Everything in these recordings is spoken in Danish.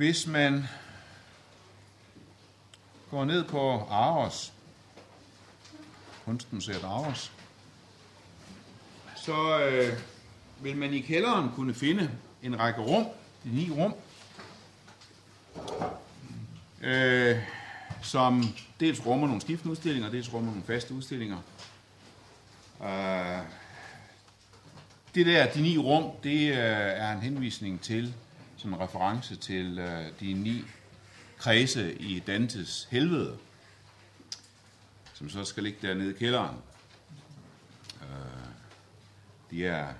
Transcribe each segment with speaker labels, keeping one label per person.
Speaker 1: Hvis man går ned på Aros, kunstmuseet Aros, så øh, vil man i kælderen kunne finde en række rum, de ni rum, øh, som dels rummer nogle skiftende udstillinger, dels rummer nogle faste udstillinger. Øh, det der, de ni rum, det øh, er en henvisning til, som en reference til øh, de ni kredse i Dantes helvede, som så skal ligge dernede i kælderen. Øh, de er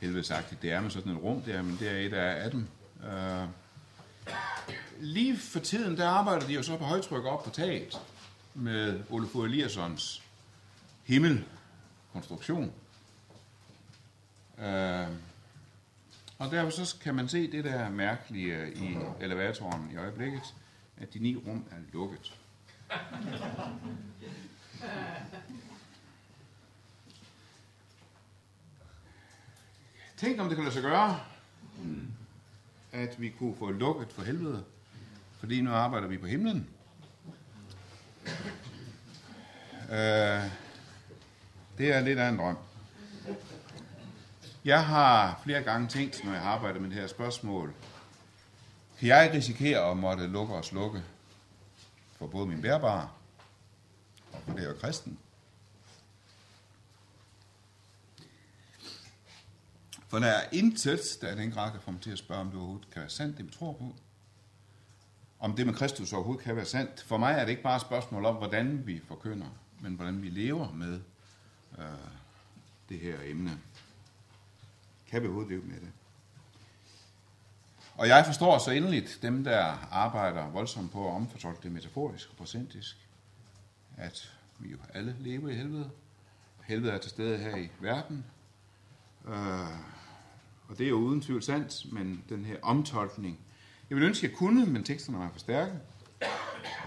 Speaker 1: helvedesagtigt, det er med sådan et rum der, men det er et af dem. Øh, lige for tiden, der arbejder de jo så på højtryk op på taget med Olafur Eliassons himmelkonstruktion. Øh, og derfor så kan man se det der mærkelige øh, i elevatoren i øjeblikket, at de ni rum er lukket. Tænk om det kan lade sig gøre, at vi kunne få lukket for helvede, fordi nu arbejder vi på himlen. Øh, det er lidt af en drøm. Jeg har flere gange tænkt, når jeg arbejder med det her spørgsmål, kan jeg risikere at måtte lukke og slukke for både min bærbare og for det at kristen? For der er intet, der er den grad kan få mig til at spørge, om det overhovedet kan være sandt, det vi tror på. Om det med Kristus overhovedet kan være sandt. For mig er det ikke bare et spørgsmål om, hvordan vi forkynder, men hvordan vi lever med øh, det her emne. Kan vi overhovedet leve med det? Og jeg forstår så endeligt dem, der arbejder voldsomt på at omfortolke det metaforisk og procentisk, at vi jo alle lever i helvede. Helvede er til stede her i verden. Øh, og det er jo uden tvivl sandt, men den her omtolkning, jeg vil ønske, at jeg kunne, men teksterne er for stærke.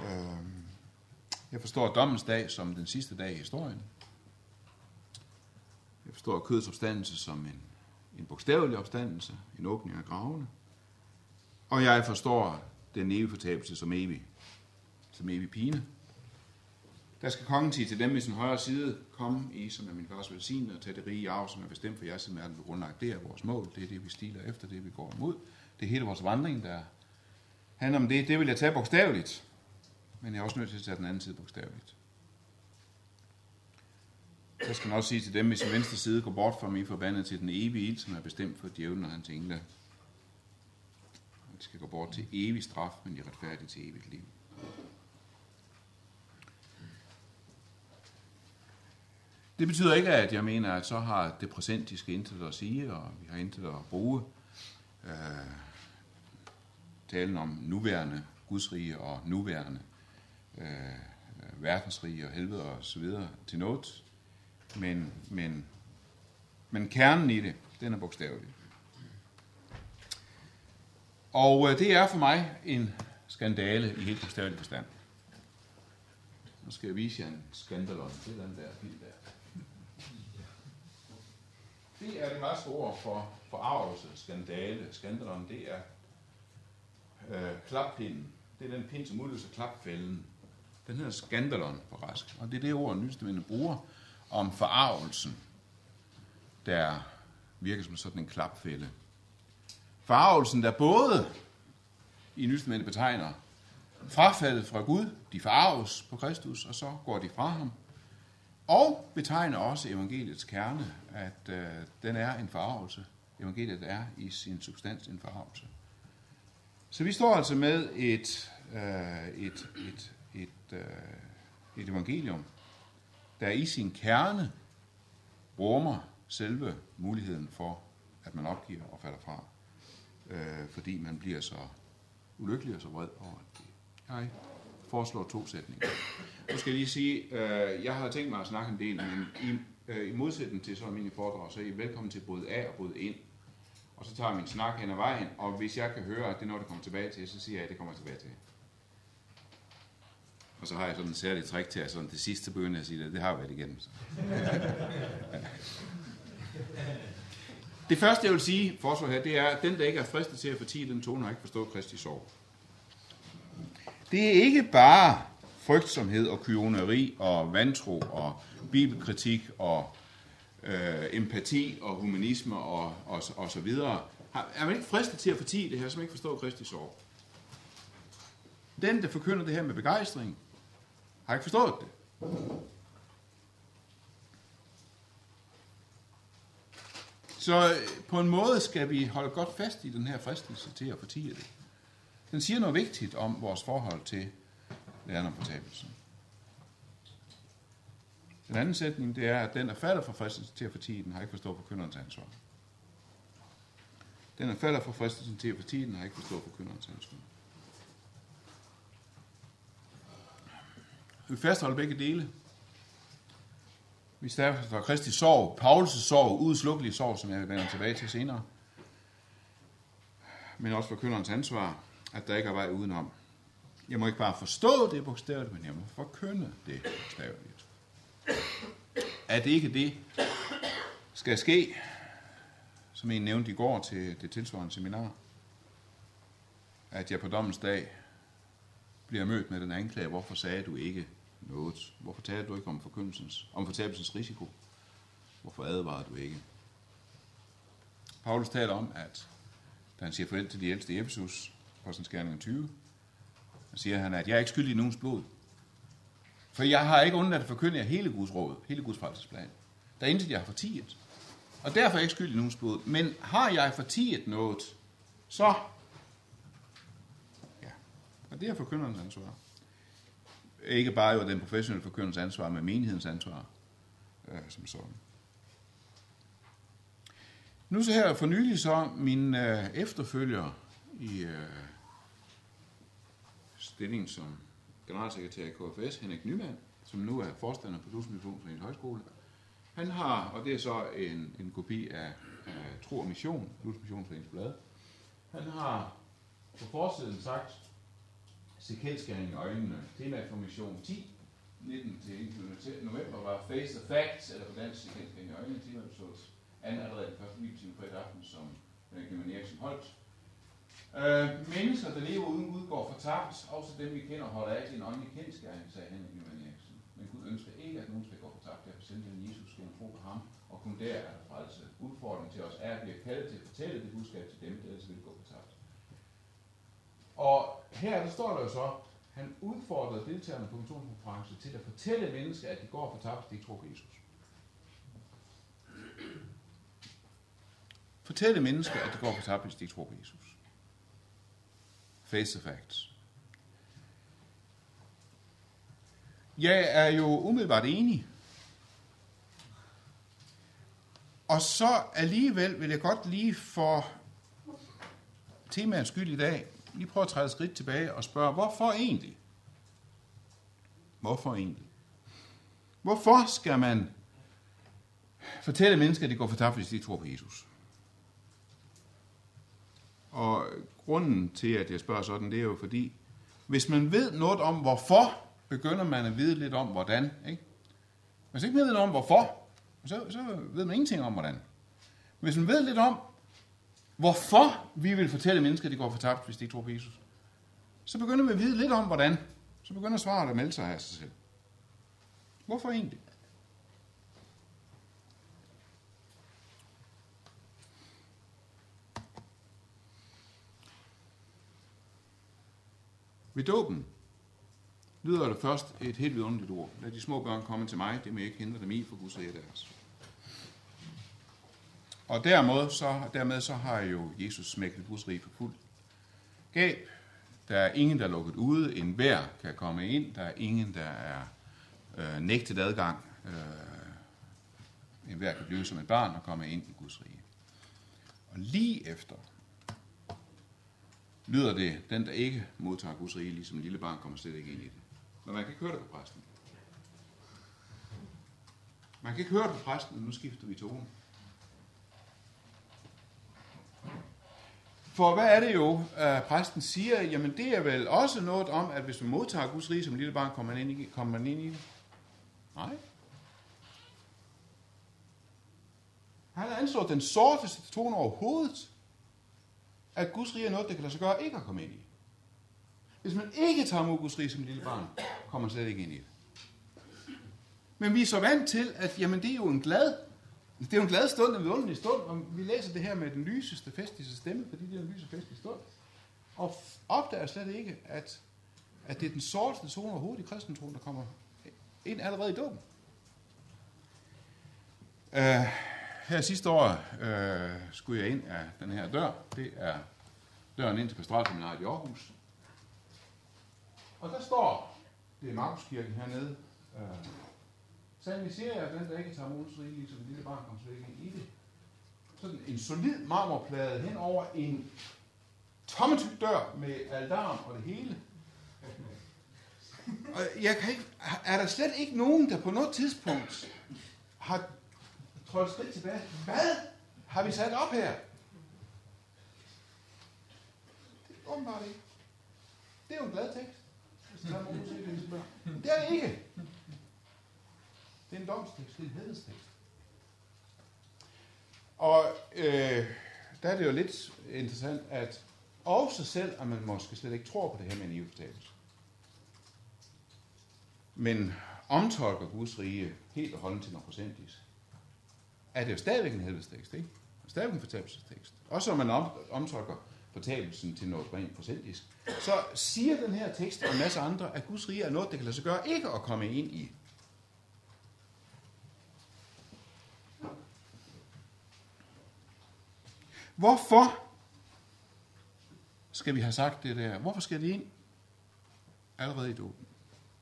Speaker 1: Øh, jeg forstår dommens dag som den sidste dag i historien. Jeg forstår kødets opstandelse som en, en bogstavelig opstandelse, en åbning af gravene. Og jeg forstår den evige fortabelse som evig, som evig pine. Der skal kongen sige til dem i sin højre side, kom I, som er min fars velsignede, og tag det rige arv, som er bestemt for jer, som er grundlagt. Det er vores mål, det er det, vi stiler efter, det vi går imod. Det er hele vores vandring, der handler om det. Det vil jeg tage bogstaveligt, men jeg er også nødt til at tage den anden side bogstaveligt. Så skal man også sige til dem i venstre side, går bort fra mig forbandet til den evige ild, som er bestemt for djævlen og hans engle. De skal gå bort til evig straf, men de er retfærdige til evigt liv. Det betyder ikke, at jeg mener, at så har det præsentiske intet at sige, og vi har intet at bruge. Øh, talen om nuværende gudsrige og nuværende øh, øh verdensrige og helvede og så videre til noget. Men, men, men kernen i det, den er bogstavelig. Og øh, det er for mig en skandale i helt bogstavelig forstand. Nu skal jeg vise jer en skandalon. Det er den der bil der. Det er det græske ord for forarvelse, skandale, skandalon. Det er øh, klappinden. Det er den pind, som udløser klapfælden. Den hedder skandalon på græsk. Og det er det ord, nyeste bruger om forarvelsen, der virker som sådan en klapfælde. Forarvelsen, der både i nytestamentet betegner frafaldet fra Gud, de forarves på Kristus, og så går de fra ham, og betegner også evangeliets kerne, at øh, den er en forarvelse. Evangeliet er i sin substans en forarvelse. Så vi står altså med et, øh, et, et, et, øh, et evangelium, der i sin kerne rummer selve muligheden for, at man opgiver og falder fra, øh, fordi man bliver så ulykkelig og så vred over det. Jeg foreslår to sætninger. Nu skal jeg lige sige, øh, jeg har tænkt mig at snakke en del, men i, øh, i modsætning til så min foredrag, så er I velkommen til både af og både ind. Og så tager jeg min snak hen ad vejen, og hvis jeg kan høre, at det er noget, der kommer tilbage til, så siger jeg, at det kommer tilbage til. Og så har jeg sådan en særlig trick til, at sådan det sidste begynder at sige det. Det har jeg været igennem. Så. Det første, jeg vil sige, forsvar her, det er, at den, der ikke er fristet til at fortige den tone, har ikke forstået Kristi sorg. Det er ikke bare frygtsomhed og kyoneri og vantro og bibelkritik og øh, empati og humanisme og, og, og så videre. Er man ikke fristet til at fortige det her, som ikke forstår Kristi sorg? Den, der forkynder det her med begejstring, har ikke forstået det. Så øh, på en måde skal vi holde godt fast i den her fristelse til at fortige det. Den siger noget vigtigt om vores forhold til læren om fortabelsen. Den anden sætning, det er, at den, der falder for fristelsen til at fortige den, har ikke forstået forkynderens ansvar. Den, der falder for fristelsen til at fortige den, har ikke forstået forkynderens ansvar. Vi fastholder begge dele. Vi stærker Kristi sorg, Paulus' sorg, udslukkelig sorg, som jeg vender tilbage til senere. Men også forkynderens ansvar, at der ikke er vej udenom. Jeg må ikke bare forstå det bogstaveligt, men jeg må forkynde det bogstaveligt. At ikke det skal ske, som en nævnte i går til det tilsvarende seminar, at jeg på dommens dag bliver mødt med den anklage, hvorfor sagde du ikke noget? Hvorfor talte du ikke om, forkyndelsens, om fortabelsens risiko? Hvorfor advarede du ikke? Paulus taler om, at da han siger farvel til de ældste i Efesus, Apostlenskærningen 20, så siger han, at jeg er ikke skyldig i nogens blod. For jeg har ikke undladt at forkynde jer hele Guds råd, hele Guds frelsesplan. Der er intet, jeg har fortiget. Og derfor er jeg ikke skyldig i nogens blod. Men har jeg fortiget noget, så... Og det er forkynderens ansvar. Ikke bare jo den professionelle forkynderens ansvar, men menighedens ansvar øh, som sådan. Nu så her for nylig så min øh, efterfølger i øh, stillingen som generalsekretær i KFS, Henrik Nymand, som nu er forstander på Lusmissionsforeningens Højskole. Han har, og det er så en, en kopi af, af Tro og Mission, Lusmissionsforeningens blad, han har på forsiden sagt, se i øjnene. Temaformation 10, 19 til november var Face the Facts, eller på dansk se i øjnene. Temaet så anden allerede den første bibeltime fredag aften, som øh, Henrik Eriksen holdt. Øh, mennesker, der lever uden Gud, går fortabt. Også dem, vi kender, holder af sin en åndelig kendskæring, sagde Henrik Nyman Eriksen. Men Gud ønsker ikke, at nogen skal gå fortabt. Derfor sendte han Jesus skulle tro på ham, og kun der er der frelse. Udfordringen til os er, at vi er kaldet til at fortælle det budskab til dem, der ellers vil gå. Og her der står der jo så, han udfordrede deltagerne på missionskonference til at fortælle mennesker, at de går fortabt, de ikke tror på Jesus. Fortælle mennesker, at de går fortabt, hvis de ikke tror på Jesus face the facts. Jeg er jo umiddelbart enig. Og så alligevel vil jeg godt lige for temaets skyld i dag, lige prøve at træde et skridt tilbage og spørge, hvorfor egentlig? Hvorfor egentlig? Hvorfor skal man fortælle mennesker, at de går fortabt, hvis de tror på Jesus? Og grunden til, at jeg spørger sådan, det er jo fordi, hvis man ved noget om hvorfor, begynder man at vide lidt om hvordan. Ikke? Hvis ikke man ved noget om hvorfor, så, så ved man ingenting om hvordan. Hvis man ved lidt om, hvorfor vi vil fortælle mennesker, at de går fortabt, hvis de ikke tror på Jesus, så begynder vi at vide lidt om hvordan. Så begynder svaret at melde sig af sig selv. Hvorfor egentlig? Ved dåben lyder der først et helt vidunderligt ord. Lad de små børn komme til mig, det må jeg ikke hindre dem i, for Gud rige deres. Og dermed så, dermed så har jo Jesus smækket Guds rige for fuld gab. Der er ingen, der er lukket ude. En hver kan komme ind. Der er ingen, der er øh, nægtet adgang. Øh, en hver kan blive som et barn og komme ind i Guds rige. Og lige efter lyder det, den der ikke modtager Guds rige, ligesom en lille barn, kommer slet ikke ind i det. Men man kan ikke høre det på præsten. Man kan ikke høre det på præsten, nu skifter vi tone. For hvad er det jo, at præsten siger? Jamen det er vel også noget om, at hvis man modtager Guds rige som lille barn, kommer man ind i, kommer man ind i det? Nej. Han har anslået den sorteste tone overhovedet, at Guds rige er noget, der kan lade sig gøre ikke at komme ind i. Hvis man ikke tager mod Guds rige som lille barn, kommer man slet ikke ind i det. Men vi er så vant til, at jamen, det er jo en glad, Altså, det er jo en glad stund, en vidunderlig stund, og vi læser det her med den lyseste, festligste stemme, fordi det er en lyseste, festlig stund. Og opdager slet ikke, at, at det er den sorteste tone overhovedet i kristentroen, der kommer ind allerede i dåben. Uh, her sidste år uh, skulle jeg ind af den her dør. Det er døren ind til pastoralseminaret i Aarhus. Og der står, det er Markuskirken hernede, uh, Sandelig siger jeg, at den, der ikke tager mod rige, ligesom en lille barn, kommer slet ikke ind i det. Sådan en solid marmorplade hen over en tommetyk dør med aldarm og det hele. Og jeg kan ikke, er der slet ikke nogen, der på noget tidspunkt har trådt skridt tilbage? Hvad har vi sat op her? Det er åbenbart ikke. Det er jo en glad tekst. Det er det ikke. Det er en domstekst, det er en hedestekst. Og øh, der er det jo lidt interessant, at også selv, at man måske slet ikke tror på det her med en evigfortabelse, men omtolker Guds rige helt og holdent til noget procentis, er det jo stadigvæk en helvedestekst, ikke? Stadigvæk en fortabelsestekst. Også om man om, omtolker fortabelsen til noget rent procentisk, så siger den her tekst og en masse andre, at Guds rige er noget, der kan lade sig gøre ikke at komme ind i. Hvorfor skal vi have sagt det der? Hvorfor skal det ind allerede i dåben?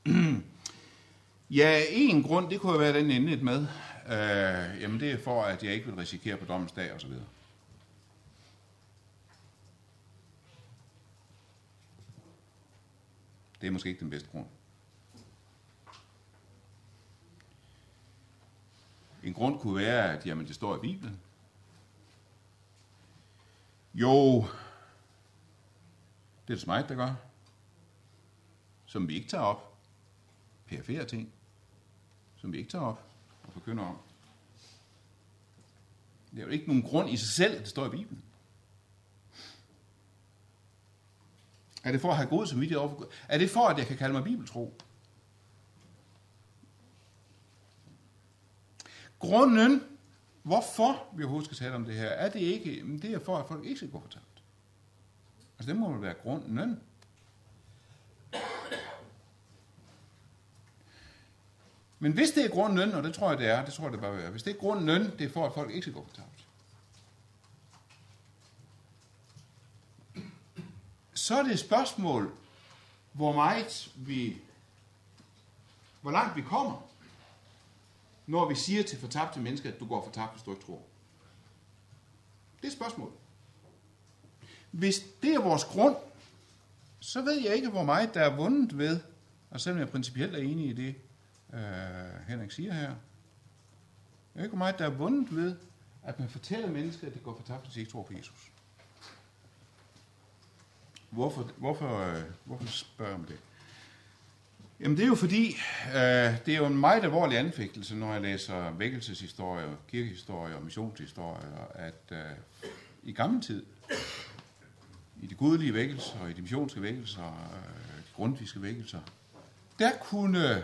Speaker 1: ja, en grund, det kunne være den endeligt med. Øh, jamen det er for, at jeg ikke vil risikere på dommens dag osv. Det er måske ikke den bedste grund. En grund kunne være, at jamen, det står i Bibelen. Jo, det er det så der gør, som vi ikke tager op. Perifære ting, som vi ikke tager op og forkynder om. Det er jo ikke nogen grund i sig selv, at det står i Bibelen. Er det for at have god samvittighed overfor Gud? Er det for, at jeg kan kalde mig bibeltro? Grunden Hvorfor vi overhovedet skal tale om det her, er det ikke, men det er for, at folk ikke skal gå fortabt. Altså det må vel være grunden. Men hvis det er grunden, og det tror jeg det er, det tror jeg det bare være, hvis det er grunden, det er for, at folk ikke skal gå fortabt. Så er det et spørgsmål, hvor meget vi, hvor langt vi kommer når vi siger til fortabte mennesker, at du går fortabt, hvis du ikke tror? Det er et spørgsmål. Hvis det er vores grund, så ved jeg ikke, hvor meget der er vundet ved, og selvom jeg principielt er enig i det, øh, Henrik siger her, jeg ved ikke, hvor meget der er vundet ved, at man fortæller mennesker, at det går fortabt, hvis de ikke tror på Jesus. Hvorfor, hvorfor, øh, hvorfor spørger om det? Jamen det er jo fordi, øh, det er jo en meget alvorlig anfægtelse, når jeg læser vækkelseshistorie, kirkehistorie og missionshistorie, at øh, i gammel tid, i de gudelige vækkelser og i de missionske vækkelser, øh, de grundviske vækkelser, der kunne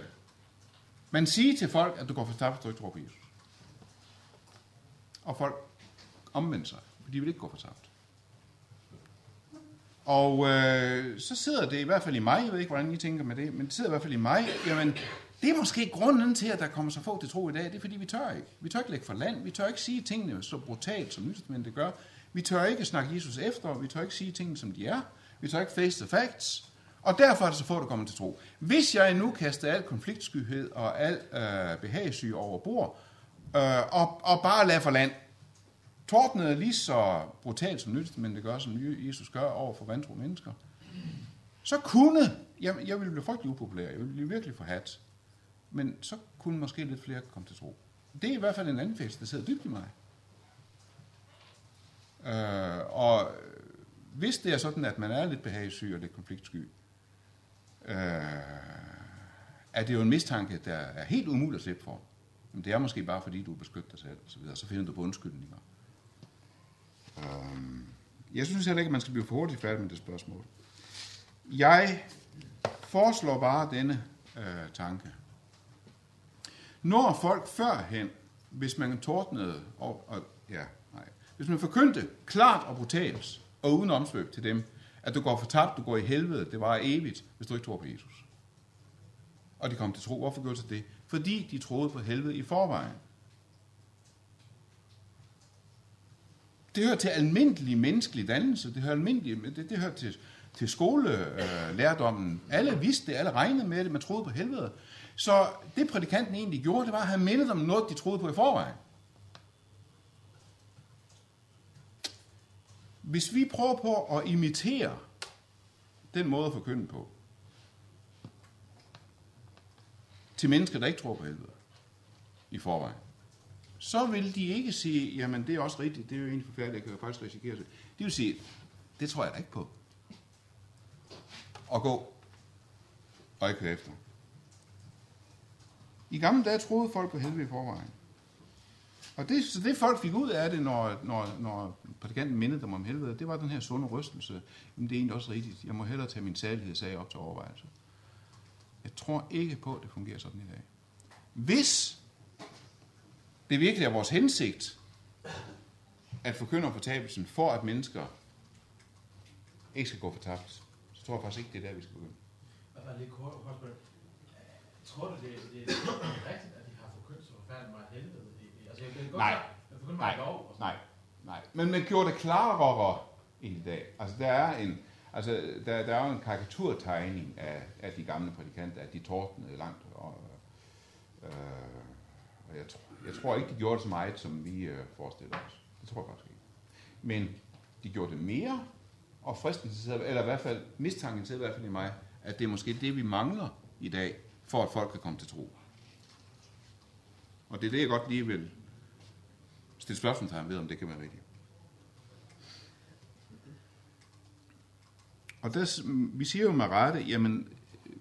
Speaker 1: man sige til folk, at du går for tabt, du ikke tror på Jesus. Og folk omvendte sig, for de vil ikke gå for tabt. Og øh, så sidder det i hvert fald i mig, jeg ved ikke, hvordan I tænker med det, men det sidder i hvert fald i mig, jamen, det er måske grunden til, at der kommer så få til tro i dag, det er fordi, vi tør ikke. Vi tør ikke lægge for land, vi tør ikke sige tingene så brutalt, som det gør. Vi tør ikke snakke Jesus efter, vi tør ikke sige tingene, som de er. Vi tør ikke face the facts. Og derfor er det så få, der kommer til tro. Hvis jeg nu kaster al konfliktskyhed og al øh, behagssyge over bord, øh, og, og bare lader for land, tordnede lige så brutalt som nyt, men det gør, som Jesus gør over for vantro mennesker, så kunne, jeg, jeg ville blive frygtelig upopulær, jeg ville blive virkelig forhat, men så kunne måske lidt flere komme til tro. Det er i hvert fald en anden fest, der sidder dybt i mig. Øh, og hvis det er sådan, at man er lidt behagesyg og lidt konfliktsky, øh, er det jo en mistanke, der er helt umulig at slippe for. Men det er måske bare fordi, du beskytter dig selv, og så videre. Så finder du på undskyldninger. Um, jeg synes heller ikke, at man skal blive for hurtigt færdig med det spørgsmål. Jeg foreslår bare denne øh, tanke. Når folk førhen, hvis man tordnede, og, og, ja, nej, hvis man forkyndte klart og brutalt, og uden omsvøb til dem, at du går fortabt, du går i helvede, det var evigt, hvis du ikke tror på Jesus. Og de kom til tro. Hvorfor gjorde de det? Fordi de troede på helvede i forvejen. Det hører til almindelig menneskelig dannelse. Det hører, almindelig, det, det hører til, til skolelærdommen. Øh, alle vidste det, alle regnede med det, man troede på helvede. Så det prædikanten egentlig gjorde, det var at have mindet om noget, de troede på i forvejen. Hvis vi prøver på at imitere den måde at forkynde på, til mennesker, der ikke tror på helvede i forvejen, så vil de ikke sige, jamen det er også rigtigt, det er jo egentlig forfærdeligt, jeg kan jo faktisk risikere det. De vil sige, det tror jeg da ikke på. Og gå og ikke efter. I gamle dage troede folk på helvede i forvejen. Og det, så det folk fik ud af det, når, når, når prædikanten mindede dem om helvede, det var den her sunde rystelse. Jamen det er egentlig også rigtigt. Jeg må hellere tage min sag op til overvejelse. Jeg tror ikke på, at det fungerer sådan i dag. Hvis det virkelig er vores hensigt at forkynde fortabelsen, for at mennesker ikke skal gå fortabt, så tror jeg faktisk ikke, det er der, vi skal begynde.
Speaker 2: Tror du, det, det, det er rigtigt, at de har forkyndt så forfærdeligt meget helvede? Altså, jeg kan godt
Speaker 1: nej, nej, lov, nej, nej. Men man gjorde det klarere end i dag. Altså, der er en, altså, der, der er jo en karikaturtegning af, af de gamle prædikanter, at de tordnede langt. Og, øh, og jeg, tror, jeg tror ikke, de gjorde det så meget, som vi øh, forestiller os. Det tror jeg faktisk ikke. Men de gjorde det mere, og fristelsen eller i hvert fald mistanken til i hvert fald i mig, at det er måske det, vi mangler i dag, for at folk kan komme til tro. Og det er det, jeg godt lige vil stille spørgsmålstegn ved, om det kan være rigtigt. Og der, vi siger jo med rette, jamen,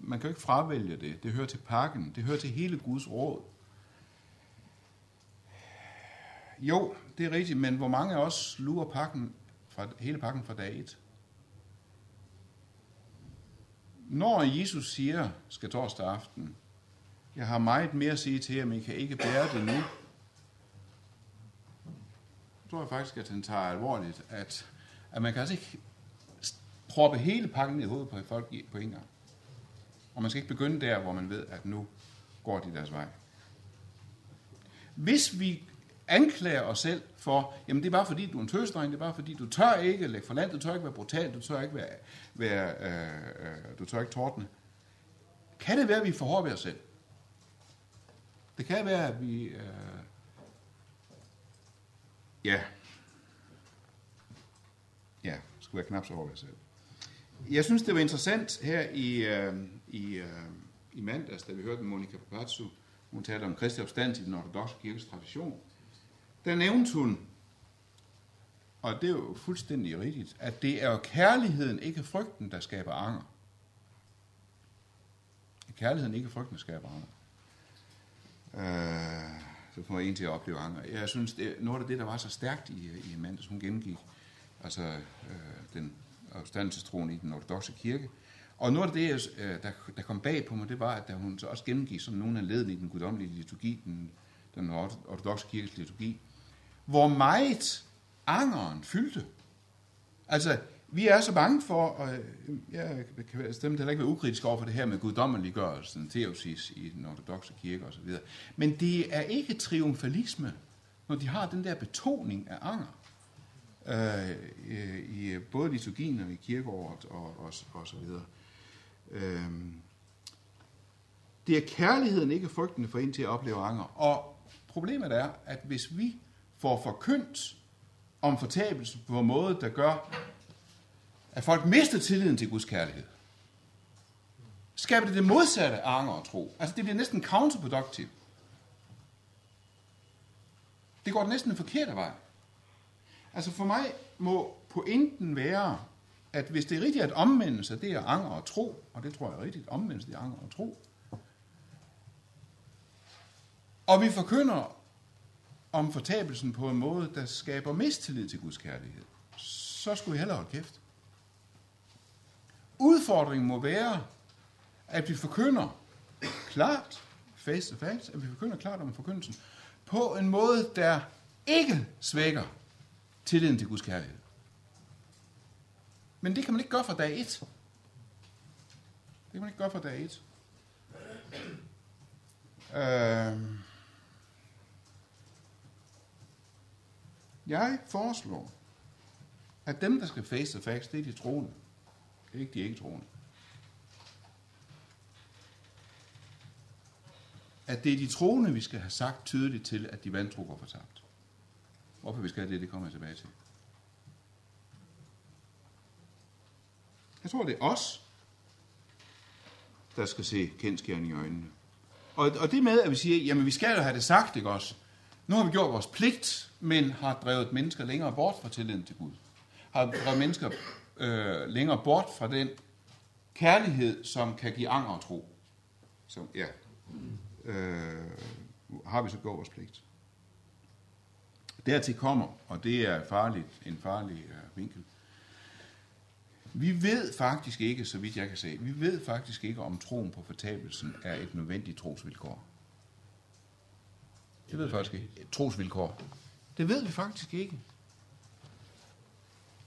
Speaker 1: man kan jo ikke fravælge det. Det hører til pakken. Det hører til hele Guds råd. Jo, det er rigtigt, men hvor mange af os lurer pakken fra, hele pakken fra dag 1? Når Jesus siger, skal torsdag aften, jeg har meget mere at sige til jer, men I kan ikke bære det nu, så tror jeg faktisk, at han tager alvorligt, at, at man kan altså ikke proppe hele pakken i hovedet på folk på en gang. Og man skal ikke begynde der, hvor man ved, at nu går de deres vej. Hvis vi anklager os selv for, jamen det er bare fordi, du er en tøsdreng, det er bare fordi, du tør ikke lægge for land, du tør ikke være brutal, du tør ikke være, være øh, øh, du tør ikke tordne. Kan det være, at vi får ved os selv? Det kan være, at vi, øh, ja, ja, skulle være knap så hårde ved os selv. Jeg synes, det var interessant her i, øh, i, øh, i mandags, da vi hørte Monika Papazzu, hun talte om Kristi opstand i den ortodoxe kirkes tradition. Der nævnte hun, og det er jo fuldstændig rigtigt, at det er jo kærligheden, ikke frygten, der skaber anger. Kærligheden, ikke frygten, der skaber anger. Øh, så får jeg en til at opleve anger. Jeg synes, det, noget af det, der var så stærkt i, i mandags, hun gennemgik, altså øh, den opstandelsestroen i den ortodoxe kirke. Og noget af det, øh, der, der kom bag på mig, det var, at da hun så også gennemgik sådan nogle af ledene i den guddommelige liturgi, den, den ortodoxe kirkes liturgi, hvor meget angeren fyldte. Altså, vi er så bange for, og øh, jeg kan stemme heller ikke være ukritisk over for det her med guddommeliggørelsen, teosis i den ortodoxe kirke osv. Men det er ikke triumfalisme, når de har den der betoning af anger øh, øh i øh, både liturgien og i kirkeåret og, og, og så videre. Øh, det er kærligheden, ikke frygten for en til at opleve anger. Og problemet er, at hvis vi får forkyndt om fortabelse på en måde, der gør, at folk mister tilliden til Guds kærlighed, skaber det det modsatte af anger og tro. Altså det bliver næsten counterproductive. Det går næsten den forkerte vej. Altså for mig må pointen være, at hvis det er rigtigt, at omvendelse, det er anger og tro, og det tror jeg er rigtigt, omvendelse det er anger og tro, og vi forkynder om fortabelsen på en måde, der skaber mistillid til Guds kærlighed, så skulle I hellere holde kæft. Udfordringen må være, at vi forkynder klart, face to face, at vi forkynder klart om forkyndelsen, på en måde, der ikke svækker tilliden til Guds kærlighed. Men det kan man ikke gøre fra dag et. Det kan man ikke gøre fra dag et. Øh, jeg foreslår, at dem, der skal face the facts, det er de troende. Det er ikke de ikke troende. At det er de troende, vi skal have sagt tydeligt til, at de vantro går fortabt. Hvorfor vi skal have det, det kommer jeg tilbage til. Jeg tror, det er os, der skal se kendskærning i øjnene. Og, og det med, at vi siger, jamen vi skal jo have det sagt, ikke også? Nu har vi gjort vores pligt, men har drevet mennesker længere bort fra tilliden til Gud. Har drevet mennesker øh, længere bort fra den kærlighed, som kan give anger og tro. Så ja, øh, har vi så gået vores pligt. Dertil kommer, og det er farligt, en farlig øh, vinkel, vi ved faktisk ikke, så vidt jeg kan se, vi ved faktisk ikke, om troen på fortabelsen er et nødvendigt trosvilkår. Det ved jeg faktisk ikke. Et trosvilkår. Det ved vi faktisk ikke.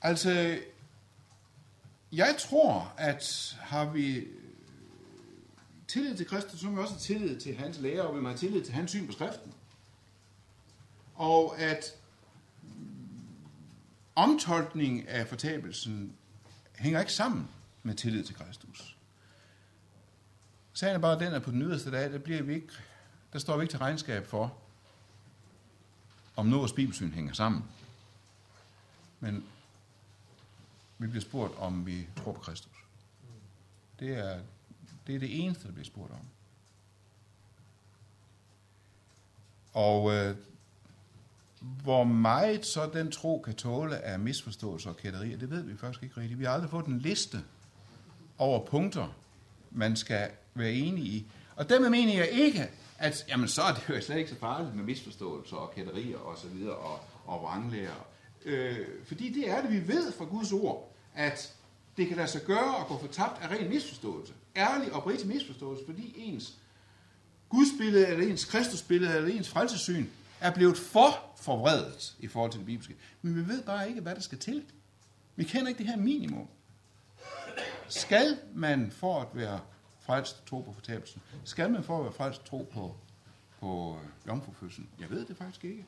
Speaker 1: Altså, jeg tror, at har vi tillid til Kristus, så må vi også have tillid til hans lære, og vi må have tillid til hans syn på skriften. Og at omtolkning af fortabelsen hænger ikke sammen med tillid til Kristus. Sagen er bare den, at på den yderste dag, der, bliver vi ikke, der står vi ikke til regnskab for, om nås bibelsyn hænger sammen. Men vi bliver spurgt, om vi tror på Kristus. Det er det, er det eneste, der bliver spurgt om. Og øh, hvor meget så den tro kan tåle af misforståelser og kætterier, det ved vi faktisk ikke rigtigt. Vi har aldrig fået en liste over punkter, man skal være enige i. Og dermed mener jeg ikke, at jamen, så er det jo slet ikke så farligt med misforståelser og kætterier og så videre og, og vranglærer. Øh, fordi det er det, vi ved fra Guds ord, at det kan lade sig gøre at gå for tabt af ren misforståelse. Ærlig og rigtig misforståelse, fordi ens Gudsbillede, eller ens Kristusbillede, eller ens frelsesyn er blevet for forvredet i forhold til det bibelske. Men vi ved bare ikke, hvad der skal til. Vi kender ikke det her minimum. Skal man for at være frelst tro på fortabelsen, skal man for at være frelst tro på, på øh, jomfrufødslen? Jeg ved det faktisk ikke.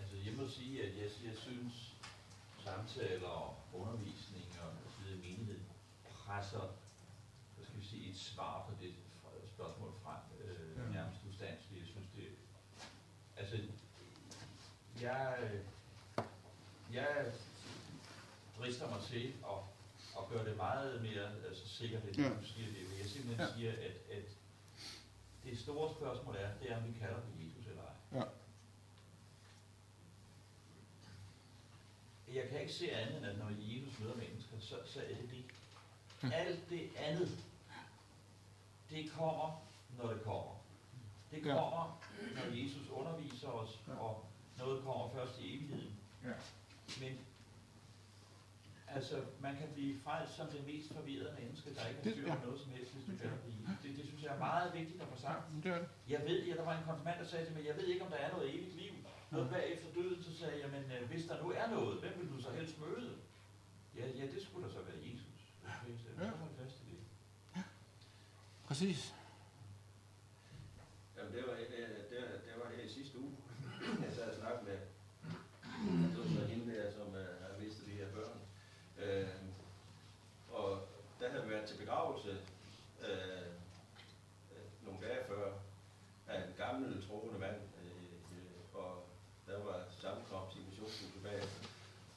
Speaker 3: Altså, jeg må sige, at jeg, jeg synes, samtaler og undervisning og videre menighed presser, hvad skal vi sige, et svar på det spørgsmål frem, øh, ja. nærmest ustandsligt. Jeg synes, det, altså, jeg, jeg drister mig til at, at gøre det meget mere altså, sikkert, end ja. du siger det. Jeg simpelthen ja. siger, at, at det store spørgsmål er, det er, om vi kalder på Jesus eller ej. Ja. Jeg kan ikke se andet, end at når Jesus møder mennesker, så, så er det det. Mm. Alt det andet, det kommer, når det kommer. Det kommer, når Jesus underviser os, og noget kommer først i evigheden. Men altså, man kan blive frelst som det mest forvirrede menneske, der ikke har styr på noget som helst, hvis du kan blive. Det, det synes jeg er meget vigtigt at få sagt. Jeg ved, ja, der var en konfirmand, der sagde til mig, jeg ved ikke, om der er noget evigt liv. Noget bagefter døden, så sagde jeg, men øh, hvis der nu er noget, hvem vil du så helst møde? Ja, ja det skulle da så være Jesus. Ja. så fast i det. Ja.
Speaker 1: Præcis.
Speaker 4: Jamen, det var, det, det, det var her i sidste uge. Jeg sad og snakkede med, det var så hende der, som uh, har mistet de her børn. Uh, og der havde vi været til begravelse uh, nogle dage før af en gammel troende mand, der var sammenkomst i missionshuset bagefter.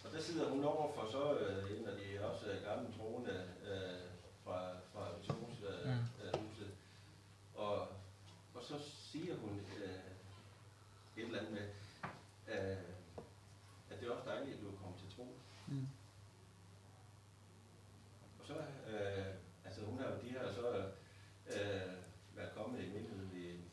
Speaker 4: Og der sidder hun over for så øh, en af de også øh, gamle troende øh, fra, fra missionshuset. Øh, og, og så siger hun øh, et eller andet med, øh, at det er også dejligt, at du er kommet til tro. Mm. Og så, øh, altså hun har jo de her så øh, været kommet i menigheden i en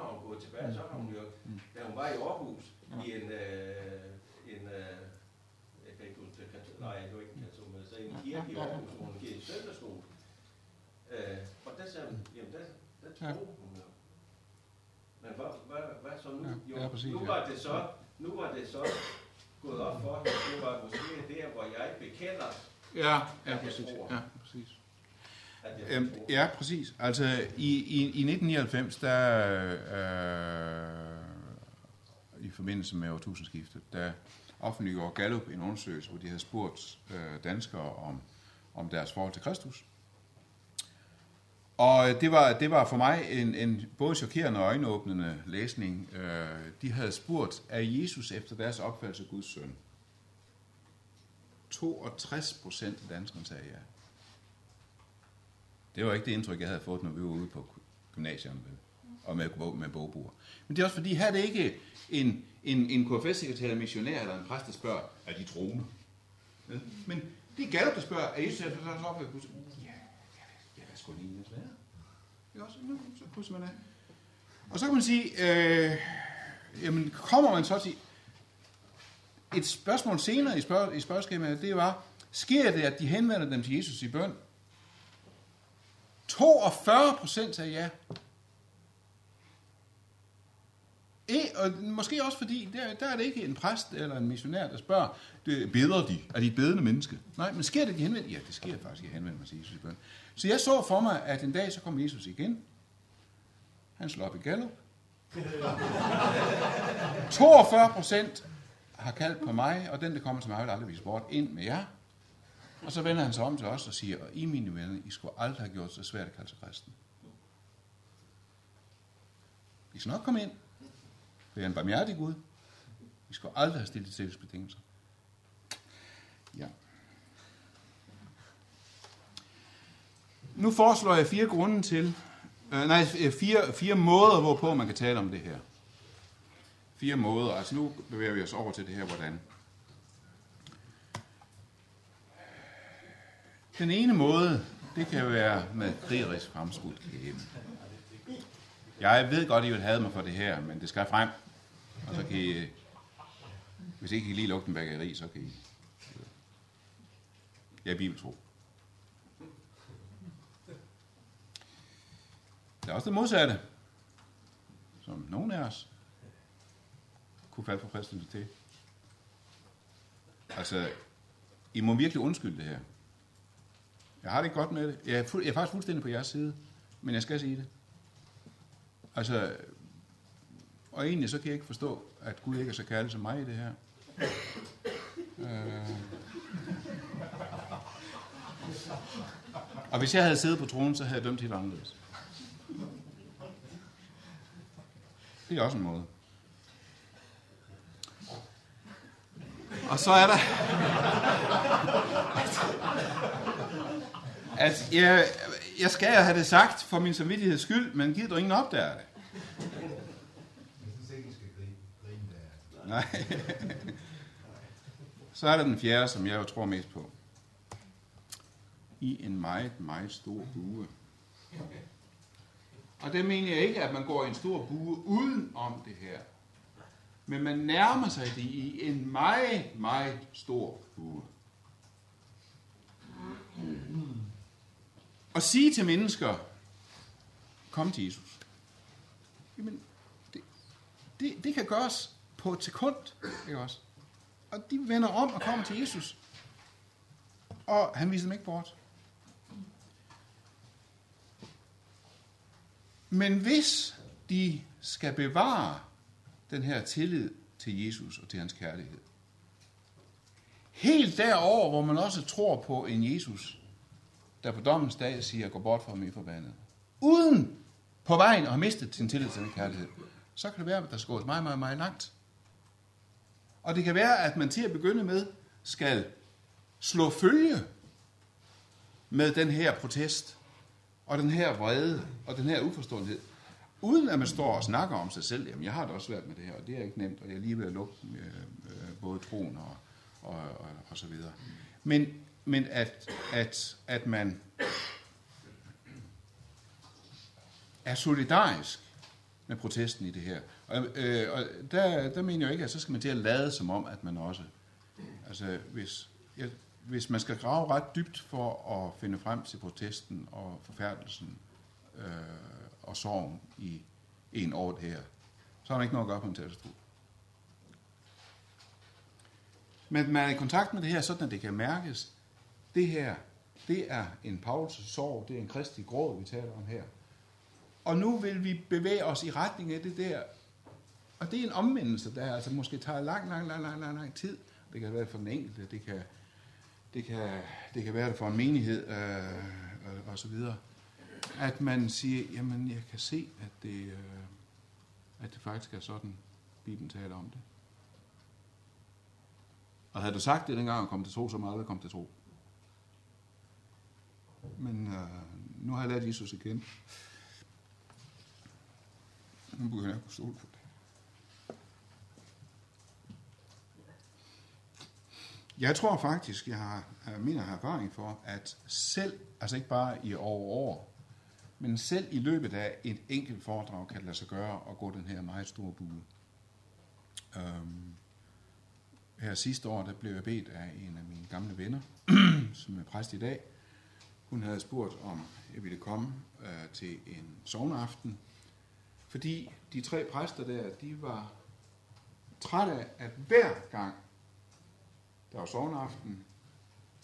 Speaker 5: gå tilbage, så har hun jo, da hun var i Aarhus, i en, øh, en øh, jeg kan ikke huske nej, det var ikke en katolsk, men så en kirke i Aarhus, hvor hun gik i søndagsskole. Øh, og der sagde hun, jamen der, der tror hun jo. Men hvad, hvad, hvad så nu? Jo,
Speaker 1: ja, præcis,
Speaker 5: nu var det så, nu var det så gået op for hende, det var måske der, hvor jeg bekender,
Speaker 1: Ja, ja,
Speaker 5: Jeg
Speaker 1: præcis.
Speaker 5: tror.
Speaker 1: Ja,
Speaker 5: jeg
Speaker 1: Øhm, ja, præcis. Altså, i, i, i 1999, der øh, i forbindelse med årtusindskiftet, der offentliggjorde Gallup en undersøgelse, hvor de havde spurgt øh, danskere om, om deres forhold til Kristus. Og det var, det var for mig en, en både chokerende og øjenåbnende læsning. Øh, de havde spurgt, er Jesus efter deres opfattelse Guds søn? 62 procent af danskerne sagde ja. Det var ikke det indtryk, jeg havde fået, når vi var ude på gymnasierne og med, med bogbuer. Men det er også fordi, her er det ikke en, en, en KFS-sekretær en missionær eller en præst, der spørger, er de troende? Men det er Gallup, der spørger, er Jesus efter deres opfattelse Guds søn? Ja, ja, ja, hvad skulle det egentlig være? Ikke også? Nu, så krydser man af. Og så kan man sige, øh, jamen kommer man så til et spørgsmål senere i, spørg, i spørgeskemaet, det var, sker det, at de henvender dem til Jesus i bøn? 42 procent sagde ja. E, og måske også fordi, der, der er det ikke en præst eller en missionær, der spørger, det, beder de? Er de et bedende menneske? Nej, men sker det, de henvender? Ja, det sker faktisk, at jeg henvender mig til Jesus i bøn. Så jeg så for mig, at en dag så kom Jesus igen. Han slår op i Gallup. 42 procent har kaldt på mig, og den, der kommer til mig, vil aldrig vise bort ind med jer. Og så vender han sig om til os og siger, og I mine venner, I skulle aldrig have gjort så svært at kalde sig kristen. I skal nok komme ind. For jeg er en barmhjertig Gud. I skal aldrig have stillet til betingelser. Ja. Nu foreslår jeg fire grunde til, øh, nej, øh, fire, fire måder, hvorpå man kan tale om det her. Fire måder. Altså nu bevæger vi os over til det her, hvordan. Den ene måde, det kan være med krigerisk fremskudt kæbe. Jeg ved godt, I vil have mig for det her, men det skal frem. Og så kan I, hvis ikke I lige lugte en bageri, så kan I... Jeg er bibeltro. Der er også det modsatte, som nogen af os kunne falde for fristelse til. Altså, I må virkelig undskylde det her. Jeg har det godt med det. Jeg er, fuld, jeg er faktisk fuldstændig på jeres side, men jeg skal sige det. Altså, og egentlig så kan jeg ikke forstå, at Gud ikke er så kærlig som mig i det her. Øh. Og hvis jeg havde siddet på tronen, så havde jeg dømt helt anderledes. Det er også en måde. Og så er der at jeg, jeg skal have det sagt for min samvittigheds skyld, men gider du ingen opdager det?
Speaker 6: Jeg synes ikke, I skal grine, grine der.
Speaker 1: Nej. Så er der den fjerde, som jeg jo tror mest på. I en meget, meget stor bue. Og det mener jeg ikke, at man går i en stor bue uden om det her. Men man nærmer sig det i en meget, meget stor bue. Og sige til mennesker, kom til Jesus. Jamen, det, det, det kan gøres på et sekund, ikke også? Og de vender om og kommer til Jesus. Og han viser dem ikke bort. Men hvis de skal bevare den her tillid til Jesus og til hans kærlighed, helt derover, hvor man også tror på en Jesus, der på dommens dag siger, gå bort fra mig forbandet, uden på vejen at have mistet sin tillid til den kærlighed, så kan det være, at der skal gå meget, meget, meget langt. Og det kan være, at man til at begynde med skal slå følge med den her protest, og den her vrede, og den her uforståelighed, uden at man står og snakker om sig selv. Jamen, jeg har det også svært med det her, og det er ikke nemt, og jeg er lige ved at lukke øh, øh, både troen og, og, og, og så videre. Men, men at, at, at man er solidarisk med protesten i det her. Og, øh, og der, der mener jeg ikke, at så skal man til at lade som om, at man også... Altså, hvis, ja, hvis man skal grave ret dybt for at finde frem til protesten og forfærdelsen øh, og sorgen i en år det her, så har man ikke noget at gøre på en talerstol. Men man er i kontakt med det her, sådan at det kan mærkes. Det her, det er en Paulus sorg, det er en kristi gråd, vi taler om her. Og nu vil vi bevæge os i retning af det der. Og det er en omvendelse, der altså måske tager lang, lang, lang, lang, lang, lang tid. Det kan være for den enkelte, det kan, det kan, det kan være det for en menighed øh, og, og så videre. At man siger, jamen jeg kan se, at det, øh, at det faktisk er sådan, Bibelen taler om det. Og havde du sagt det dengang og kom til tro, så meget kom til tro. Men øh, nu har jeg lært Jesus igen. Nu begynder jeg at kunne stole på det. Jeg tror faktisk, jeg har, øh, jeg mener, jeg har erfaring for, at selv, altså ikke bare i over år, men selv i løbet af et enkelt foredrag kan det lade sig gøre at gå den her meget store bue. Øhm, her sidste år, der blev jeg bedt af en af mine gamle venner, som er præst i dag. Hun havde spurgt, om jeg ville komme øh, til en sovneaften, fordi de tre præster der, de var trætte af, at hver gang der var sovneaften,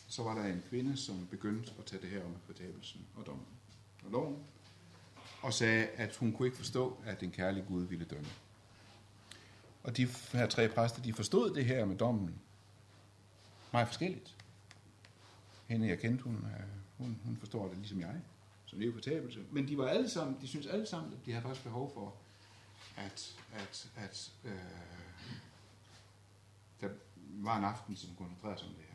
Speaker 1: så var der en kvinde, som begyndte at tage det her om fortabelsen og dommen og loven, og sagde, at hun kunne ikke forstå, at den kærlige Gud ville dømme. Og de her tre præster, de forstod det her med dommen meget forskelligt. Hende, jeg kendte, hun, øh, hun, hun forstår det ligesom jeg, som lever på tabelse. Men de var alle sammen, de synes alle sammen, at de har faktisk behov for, at, at, at øh, der var en aften, som koncentrerede sig om det her.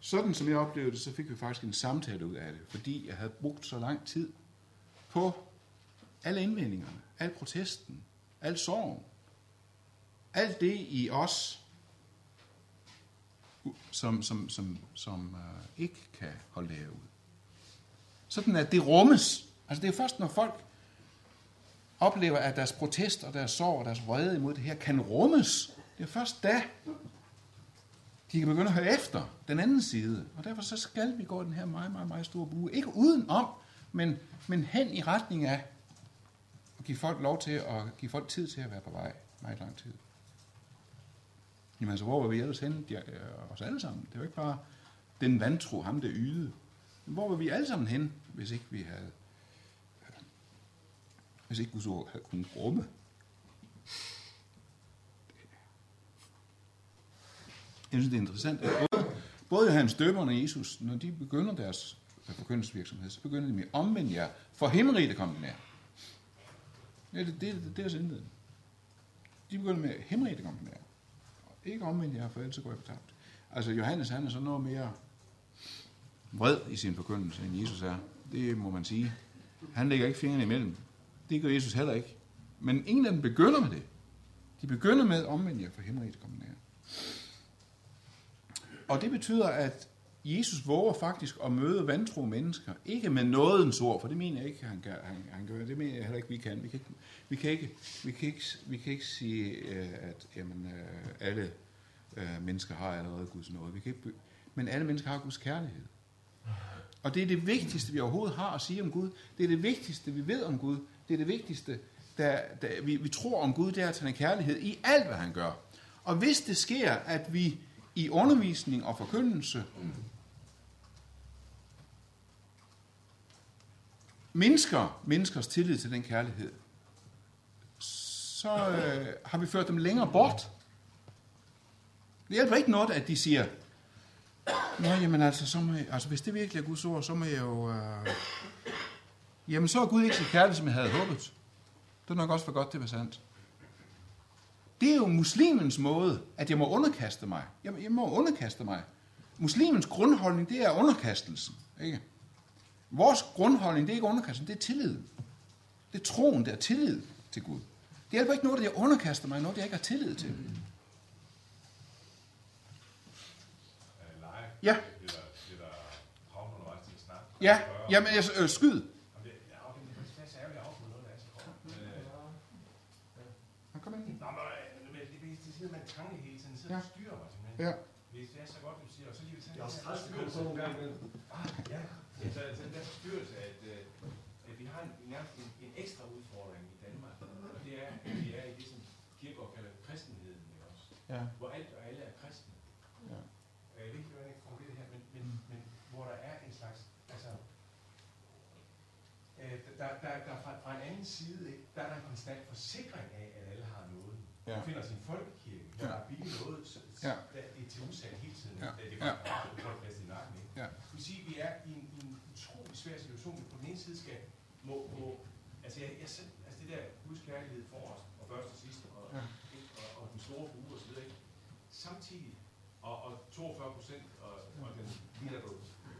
Speaker 1: Sådan som jeg oplevede det, så fik vi faktisk en samtale ud af det, fordi jeg havde brugt så lang tid på alle indvendingerne, al protesten, al sorgen, alt det i os, som, som, som, som øh, ikke kan holde det her ud. Sådan at det rummes. Altså det er først, når folk oplever, at deres protest og deres sorg og deres vrede imod det her kan rummes. Det er først da, de kan begynde at høre efter den anden side. Og derfor så skal vi gå den her meget, meget, meget store bue. Ikke uden om, men, men hen i retning af at give folk lov til at give folk tid til at være på vej meget lang tid. Jamen altså, hvor var vi ellers henne? De, øh, os alle sammen. Det var ikke bare den vantro, ham der ydede. Men hvor var vi alle sammen hen, hvis ikke vi havde hvis ikke Guds ord havde kunnet rumme. Jeg synes, det er interessant, at både, både Johannes Døberen og Jesus, når de begynder deres forkyndelsesvirksomhed, så begynder de med, omvend jer, for himmeriget er kommet nær. Ja, det, det, det, det er deres indledning. De begynder med, himmeriget er kommet nær. Ikke omvendt jer, for ellers så går jeg fortabt. Altså, Johannes, han er så noget mere vred i sin forkyndelse, end Jesus er. Det må man sige. Han lægger ikke fingrene imellem. Det gør Jesus heller ikke. Men ingen af dem begynder med det. De begynder med omvendt jer, for himmeriget kommer nær. Og det betyder, at Jesus våger faktisk at møde vantro mennesker. Ikke med nådens ord, for det mener jeg ikke, han gør. Han, han gør. Det mener jeg heller ikke, vi kan. Vi kan ikke, vi kan ikke, vi kan ikke, vi kan ikke sige, øh, at jamen, øh, alle øh, mennesker har allerede Guds nåde. Vi kan ikke, men alle mennesker har Guds kærlighed. Og det er det vigtigste, vi overhovedet har at sige om Gud. Det er det vigtigste, vi ved om Gud. Det er det vigtigste, der, der vi, vi tror om Gud, det er, at han er kærlighed i alt, hvad han gør. Og hvis det sker, at vi i undervisning og forkyndelse mindsker menneskers tillid til den kærlighed, så øh, har vi ført dem længere bort. Det hjælper ikke noget, at de siger, Nå, jamen altså, så må jeg, altså, hvis det virkelig er Guds ord, så må jeg jo... Øh, jamen, så er Gud ikke så kærlig, som jeg havde håbet. Det er nok også for godt, det var sandt. Det er jo muslimens måde, at jeg må underkaste mig. Jeg, jeg må underkaste mig. Muslimens grundholdning, det er underkastelsen. Ikke? Vores grundholdning, det er ikke underkastelse, det er tillid. Det er troen, det er tillid til Gud. Det hjælper ikke noget, at jeg underkaster mig noget, jeg ikke har tillid til. Ja.
Speaker 7: Ja,
Speaker 1: ja men jeg, øh, skyd.
Speaker 7: Kom ind.
Speaker 6: Nå, men øh, det er man tanke hele tiden, så styrer mig simpelthen.
Speaker 1: Ja.
Speaker 6: Hvis det er så godt, du siger, og så lige
Speaker 7: vil tage... Jeg har også 30 på nogle gange imellem.
Speaker 6: Ja. hvor alt og alle er kristne.
Speaker 1: Ja.
Speaker 6: Jeg ved ikke, hvordan jeg kan det her, men, men, men hvor der er en slags, altså, øh, der, der, der fra, fra en anden side, ikke, der er der en konstant forsikring af, at alle har noget.
Speaker 1: Ja.
Speaker 6: Du finder sin folkekirke, hvor
Speaker 1: Ja.
Speaker 6: der er billigt noget, så,
Speaker 1: Ja.
Speaker 6: der, det er til udsalg hele tiden.
Speaker 1: Ja.
Speaker 6: Det
Speaker 1: Ja.
Speaker 6: er bare ja. folk fast i nakken, ikke?
Speaker 1: Ja.
Speaker 6: Det vil sige, at vi er i en, i en utrolig svær situation, vi på den ene side skal, må, må altså, jeg, jeg selv, altså det der Guds kærlighed for os, og først og sidst, og,
Speaker 1: Ja.
Speaker 6: og, og den store bue og så videre, ikke? Samtidig, og, og 42 procent, og, og den biler, du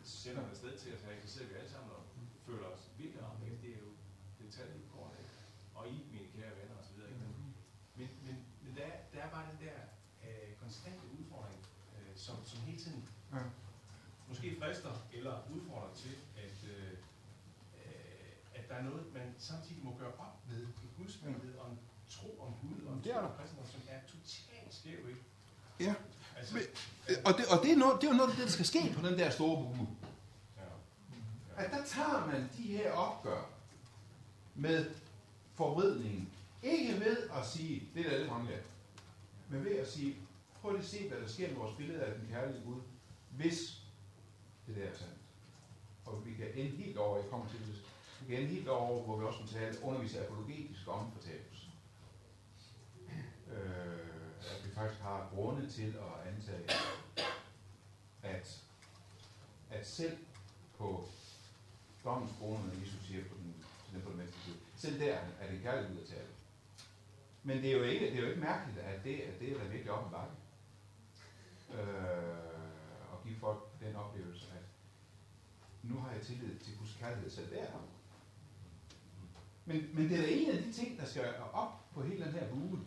Speaker 6: sender afsted til os her, så sidder vi alle sammen og føler os vildt ramt, ikke? Det er jo det er tallet går, ikke? Og I, mine kære venner og ikke? Men, men, men, der, er, der er bare den der øh, konstante udfordring, øh, som, som hele tiden
Speaker 1: Ja.
Speaker 6: måske frister eller udfordrer til, at, øh, øh, at der er noget, man samtidig må gøre op med i Guds billede om tro om Gud og
Speaker 1: Det er
Speaker 6: tro
Speaker 1: der.
Speaker 6: om kristendom, som er totalt skæv, ikke?
Speaker 1: Ja.
Speaker 6: Altså,
Speaker 1: Men- Og det, og det, er noget, det er jo noget af det, der skal ske på den der store bue.
Speaker 6: ja.
Speaker 1: At der tager man de her opgør med forvridningen. Ikke ved at sige, det er da lidt fremgat, men ved at sige, prøv lige at se, hvad der sker med vores billede af den kærlige Gud, hvis det der er sandt. Og vi kan ende helt over, jeg kommer til det, vi kan ende helt over, hvor vi også må tale, undervise apologetisk om fortabelse. Øh, faktisk har grunde til at antage, at, at selv på dommens krone, når Jesus siger på den, til den på den venstre side, selv der er det kærlighed ud at tale. Men det er jo ikke, det er jo ikke mærkeligt, at det, at det er da virkelig op en bakke. Øh, og give folk den oplevelse, at nu har jeg tillid til Guds kærlighed selv der. Men, men det er da en af de ting, der skal op på hele den her bue,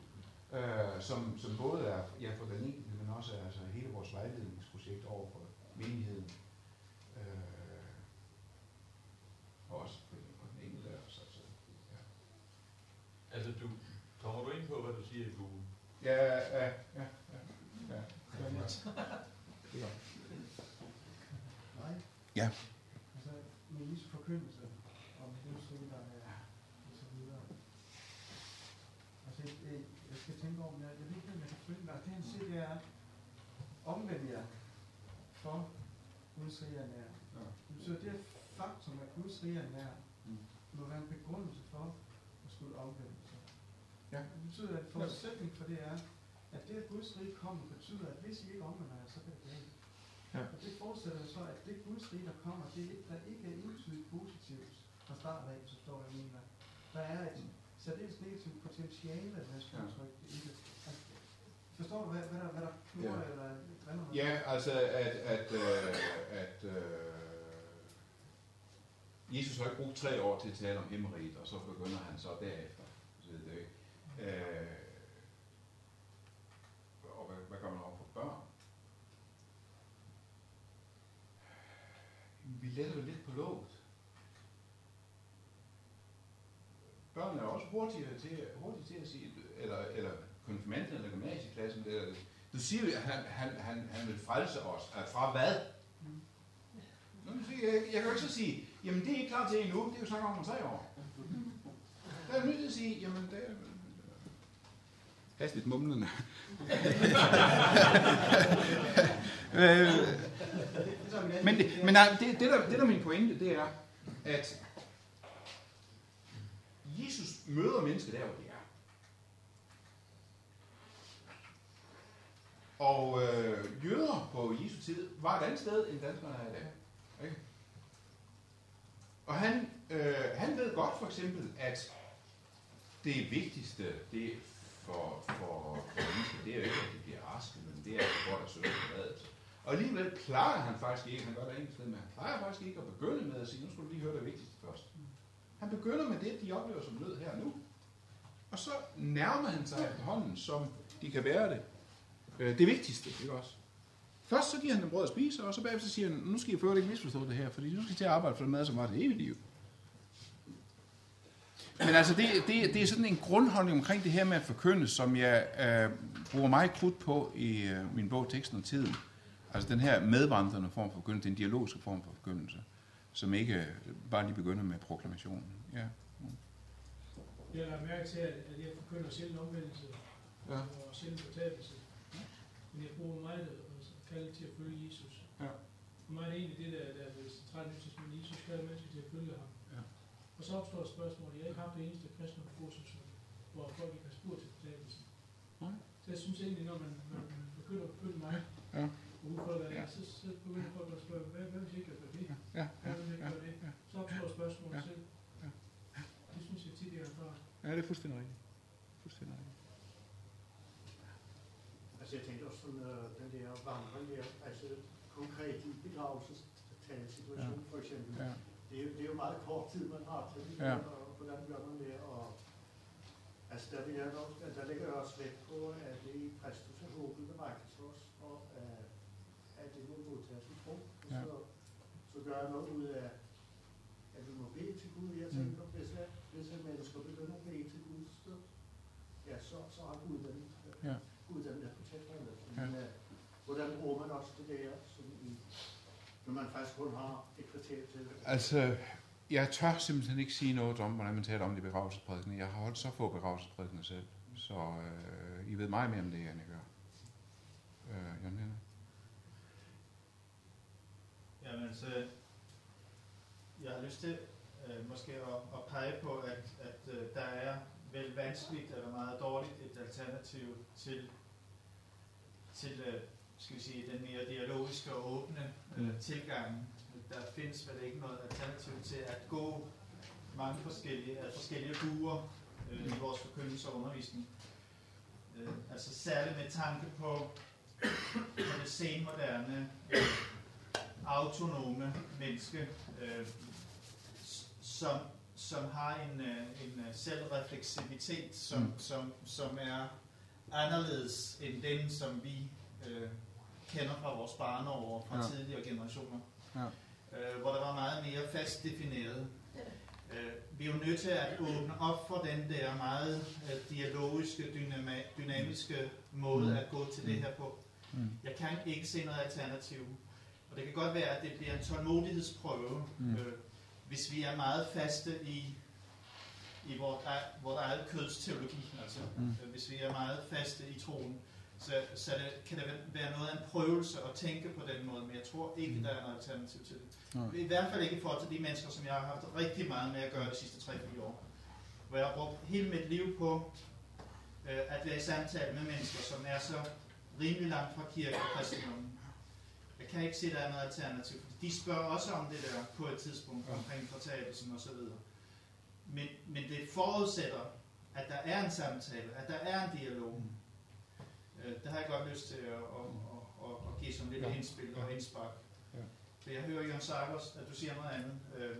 Speaker 1: øh, som, som både er ja, for den enkelte, men også er altså hele vores vejledningsprojekt over for menigheden. Øh, og også på, på den enkelte af os. Altså. Ja.
Speaker 3: Altså, du, kommer du ind på, hvad du siger i Google?
Speaker 1: Ja, ja, ja, ja, ja. ja. Er godt.
Speaker 8: Nej.
Speaker 1: Ja.
Speaker 8: Altså, med Jesu forkyndelse om livsrige, der er og så videre. Altså, jeg, jeg skal tænke over, men jeg, jeg ved ikke, om jeg kan følge dig. Det han siger, det er, omvend jer for Guds rige er nær.
Speaker 1: Ja.
Speaker 8: Det betyder, det faktum, at Guds rige er nær,
Speaker 1: Mm.
Speaker 8: må være en begrundelse for at skulle omvende sig.
Speaker 1: Ja.
Speaker 8: Det betyder, at forudsætning for det er, at det, at Guds rige kommer, betyder, at hvis I ikke omvender jer, så kan det galt.
Speaker 1: Ja.
Speaker 8: Og det forudsætter så, at det Guds rige, der kommer, det er der ikke er entydigt positivt fra start af, så står jeg mener. Der er et særdeles negativt potentiale, skal
Speaker 1: Ja.
Speaker 8: udtrykke i det. Forstår du, hvad, hvad der, hvad der knurrer,
Speaker 1: Ja.
Speaker 8: eller hvad
Speaker 1: Ja, altså at, at, øh, at øh, Jesus har ikke brugt tre år til at tale om himmeriget, og så begynder han så derefter. Så det er ikke. Øh, og hvad, hvad gør man over for børn? Vi letter lidt på låget. Børn er også hurtigere til, hurtige til at sige, eller, eller konfirmanden eller gymnasieklassen, eller, du siger jo, at han, han, han, han vil frelse os. At fra hvad? Nu jeg, jeg kan jo ikke så sige, jamen det er ikke klar til endnu, det er jo snart om tre år. Der er nødt til at sige, jamen det er... Hastigt mumlende. øh, men det, men nej, det, det, der, det der er min pointe, det er, at Jesus møder mennesker der, hvor de er. Og øh, jøder på Jesu tid var et andet sted, end danskerne er i dag. Ikke? Og han, øh, han ved godt for eksempel, at det vigtigste det for, for, for mennesker, det er jo ikke, at de bliver raske, men det er, at de går der på badet. Og alligevel plejer han faktisk ikke, han gør det enkelte sted, men han plejer faktisk ikke at begynde med at sige, nu skal du lige høre det vigtigste først. Han begynder med det, de oplever som nød her og nu. Og så nærmer han sig hånden, som de kan være det. Øh, det vigtigste, ikke også? Først så giver han dem brød at spise, og så bagefter siger han, nu skal I føre ikke misforstå det her, fordi nu skal I til at arbejde for den mad, som var det evige liv. men altså, det, det, det er sådan en grundholdning omkring det her med at forkynde, som jeg øh, bruger meget krudt på i øh, min bog Teksten og Tiden. Altså den her medvandrende form for forkyndelse, den dialogiske form for forkyndelse, som ikke øh, bare lige begynder med proklamationen. Ja.
Speaker 9: Jeg har mærke til, at jeg forkynder sjældent omvendelse
Speaker 1: Ja.
Speaker 9: og sjældent fortabelse. Men jeg bruger meget at kalde til at følge Jesus.
Speaker 1: Ja.
Speaker 9: For mig er det egentlig det, der, der er det centrale nyt, men Jesus kalder mennesker til at følge ham.
Speaker 1: Ja.
Speaker 9: Og så opstår et spørgsmål. Jeg har ikke haft det eneste kristne kursus, hvor folk ikke har spurgt til fortabelsen.
Speaker 1: Nej.
Speaker 9: Så jeg synes egentlig, når man, når man begynder at følge mig,
Speaker 1: Ja.
Speaker 9: og udfordrer det,
Speaker 1: Ja.
Speaker 9: så, så begynder folk at spørge, hvad, hvad hvis jeg gør det?
Speaker 1: Ja,
Speaker 9: Hvad
Speaker 1: ja,
Speaker 9: hvis jeg
Speaker 1: ja,
Speaker 9: gør det?
Speaker 1: ja.
Speaker 9: Så opstår spørgsmålet
Speaker 1: Ja.
Speaker 9: selv.
Speaker 1: Ja.
Speaker 9: Det synes jeg tit, jeg har erfaret.
Speaker 1: ja, det er fuldstændig rigtigt. Fuldstændig rigtigt.
Speaker 7: Altså jeg tænkte også sådan, vandring der, altså konkret i begravelsestalsituation for eksempel.
Speaker 1: Ja.
Speaker 7: Det er, jo, det er jo meget kort tid, man har til det,
Speaker 1: Ja.
Speaker 7: og hvordan gør man det, og altså der, vil jeg nok, der lægger jeg også vægt på, at det i Kristus er håbet, der rækkes os, og at, at det må modtages i tro.
Speaker 1: Ja.
Speaker 7: Så, så gør jeg noget ud af, at vi må bede til Gud. Jeg tænker, hvis, jeg, hvis jeg mennesker begynder at bede til Gud, så, ja, så, så har Gud den,
Speaker 1: Ja.
Speaker 7: Gud den der fortæller det.
Speaker 1: Ja.
Speaker 7: Men, øh, hvordan bruger man også det der, som når man faktisk kun har et kvarter til det?
Speaker 1: Altså, jeg tør simpelthen ikke sige noget om, hvordan man taler om det i begravelsesprædikene. Jeg har holdt så få begravelsesprædikene selv, så øh, I ved meget mere om det, end jeg gør. Øh, Jan Henrik?
Speaker 10: Jamen, så jeg har lyst til øh, måske at, at pege på, at, at øh, der er vel vanskeligt eller meget dårligt et alternativ til, til øh, skal vi sige, den mere dialogiske og åbne øh, tilgang. Der findes vel ikke noget alternativ til at gå mange forskellige, af forskellige buer øh, i vores forkyndelse og undervisning. Øh, altså særligt med tanke på, på det senmoderne øh, autonome menneske, øh, som, som har en, øh, en øh, selvrefleksivitet, som,
Speaker 1: Mm.
Speaker 10: mm. som, som er anderledes end den, som vi øh, kender fra vores barneår fra
Speaker 1: Ja.
Speaker 10: tidligere generationer.
Speaker 1: Ja.
Speaker 10: Øh, hvor der var meget mere fast defineret. Øh, vi er jo nødt til at åbne op for den der meget øh, dialogiske, dynama- dynamiske måde
Speaker 1: Mm.
Speaker 10: at gå til det
Speaker 1: Mm.
Speaker 10: her på.
Speaker 1: Mm.
Speaker 10: Jeg kan ikke se noget alternativ. Og det kan godt være, at det bliver en tålmodighedsprøve,
Speaker 1: Mm.
Speaker 10: mm. øh, hvis vi er meget faste i, i vores, vores eget køds teologi. Altså,
Speaker 1: Mm.
Speaker 10: mm. øh, hvis vi er meget faste i troen, så, så det, kan det være noget af en prøvelse at tænke på den måde, men jeg tror ikke,
Speaker 1: Mm.
Speaker 10: der er noget alternativ til det.
Speaker 1: Nej.
Speaker 10: I hvert fald ikke i forhold til de mennesker, som jeg har haft rigtig meget med at gøre de sidste 3-4 år. Hvor jeg har brugt hele mit liv på øh, at være i samtale med mennesker, som er så rimelig langt fra kirke og kristendommen. Jeg kan ikke se, at der er noget alternativ. fordi De spørger også om det der på et tidspunkt omkring fortabelsen og så videre. Men, men det forudsætter, at der er en samtale, at der er en dialog. Øh, det har jeg godt lyst til at, at, at, at, at give som lidt
Speaker 1: Ja.
Speaker 10: indspil og indspark.
Speaker 1: Ja.
Speaker 10: For jeg hører, Jørgen Sarkers, at du siger noget andet. Øh,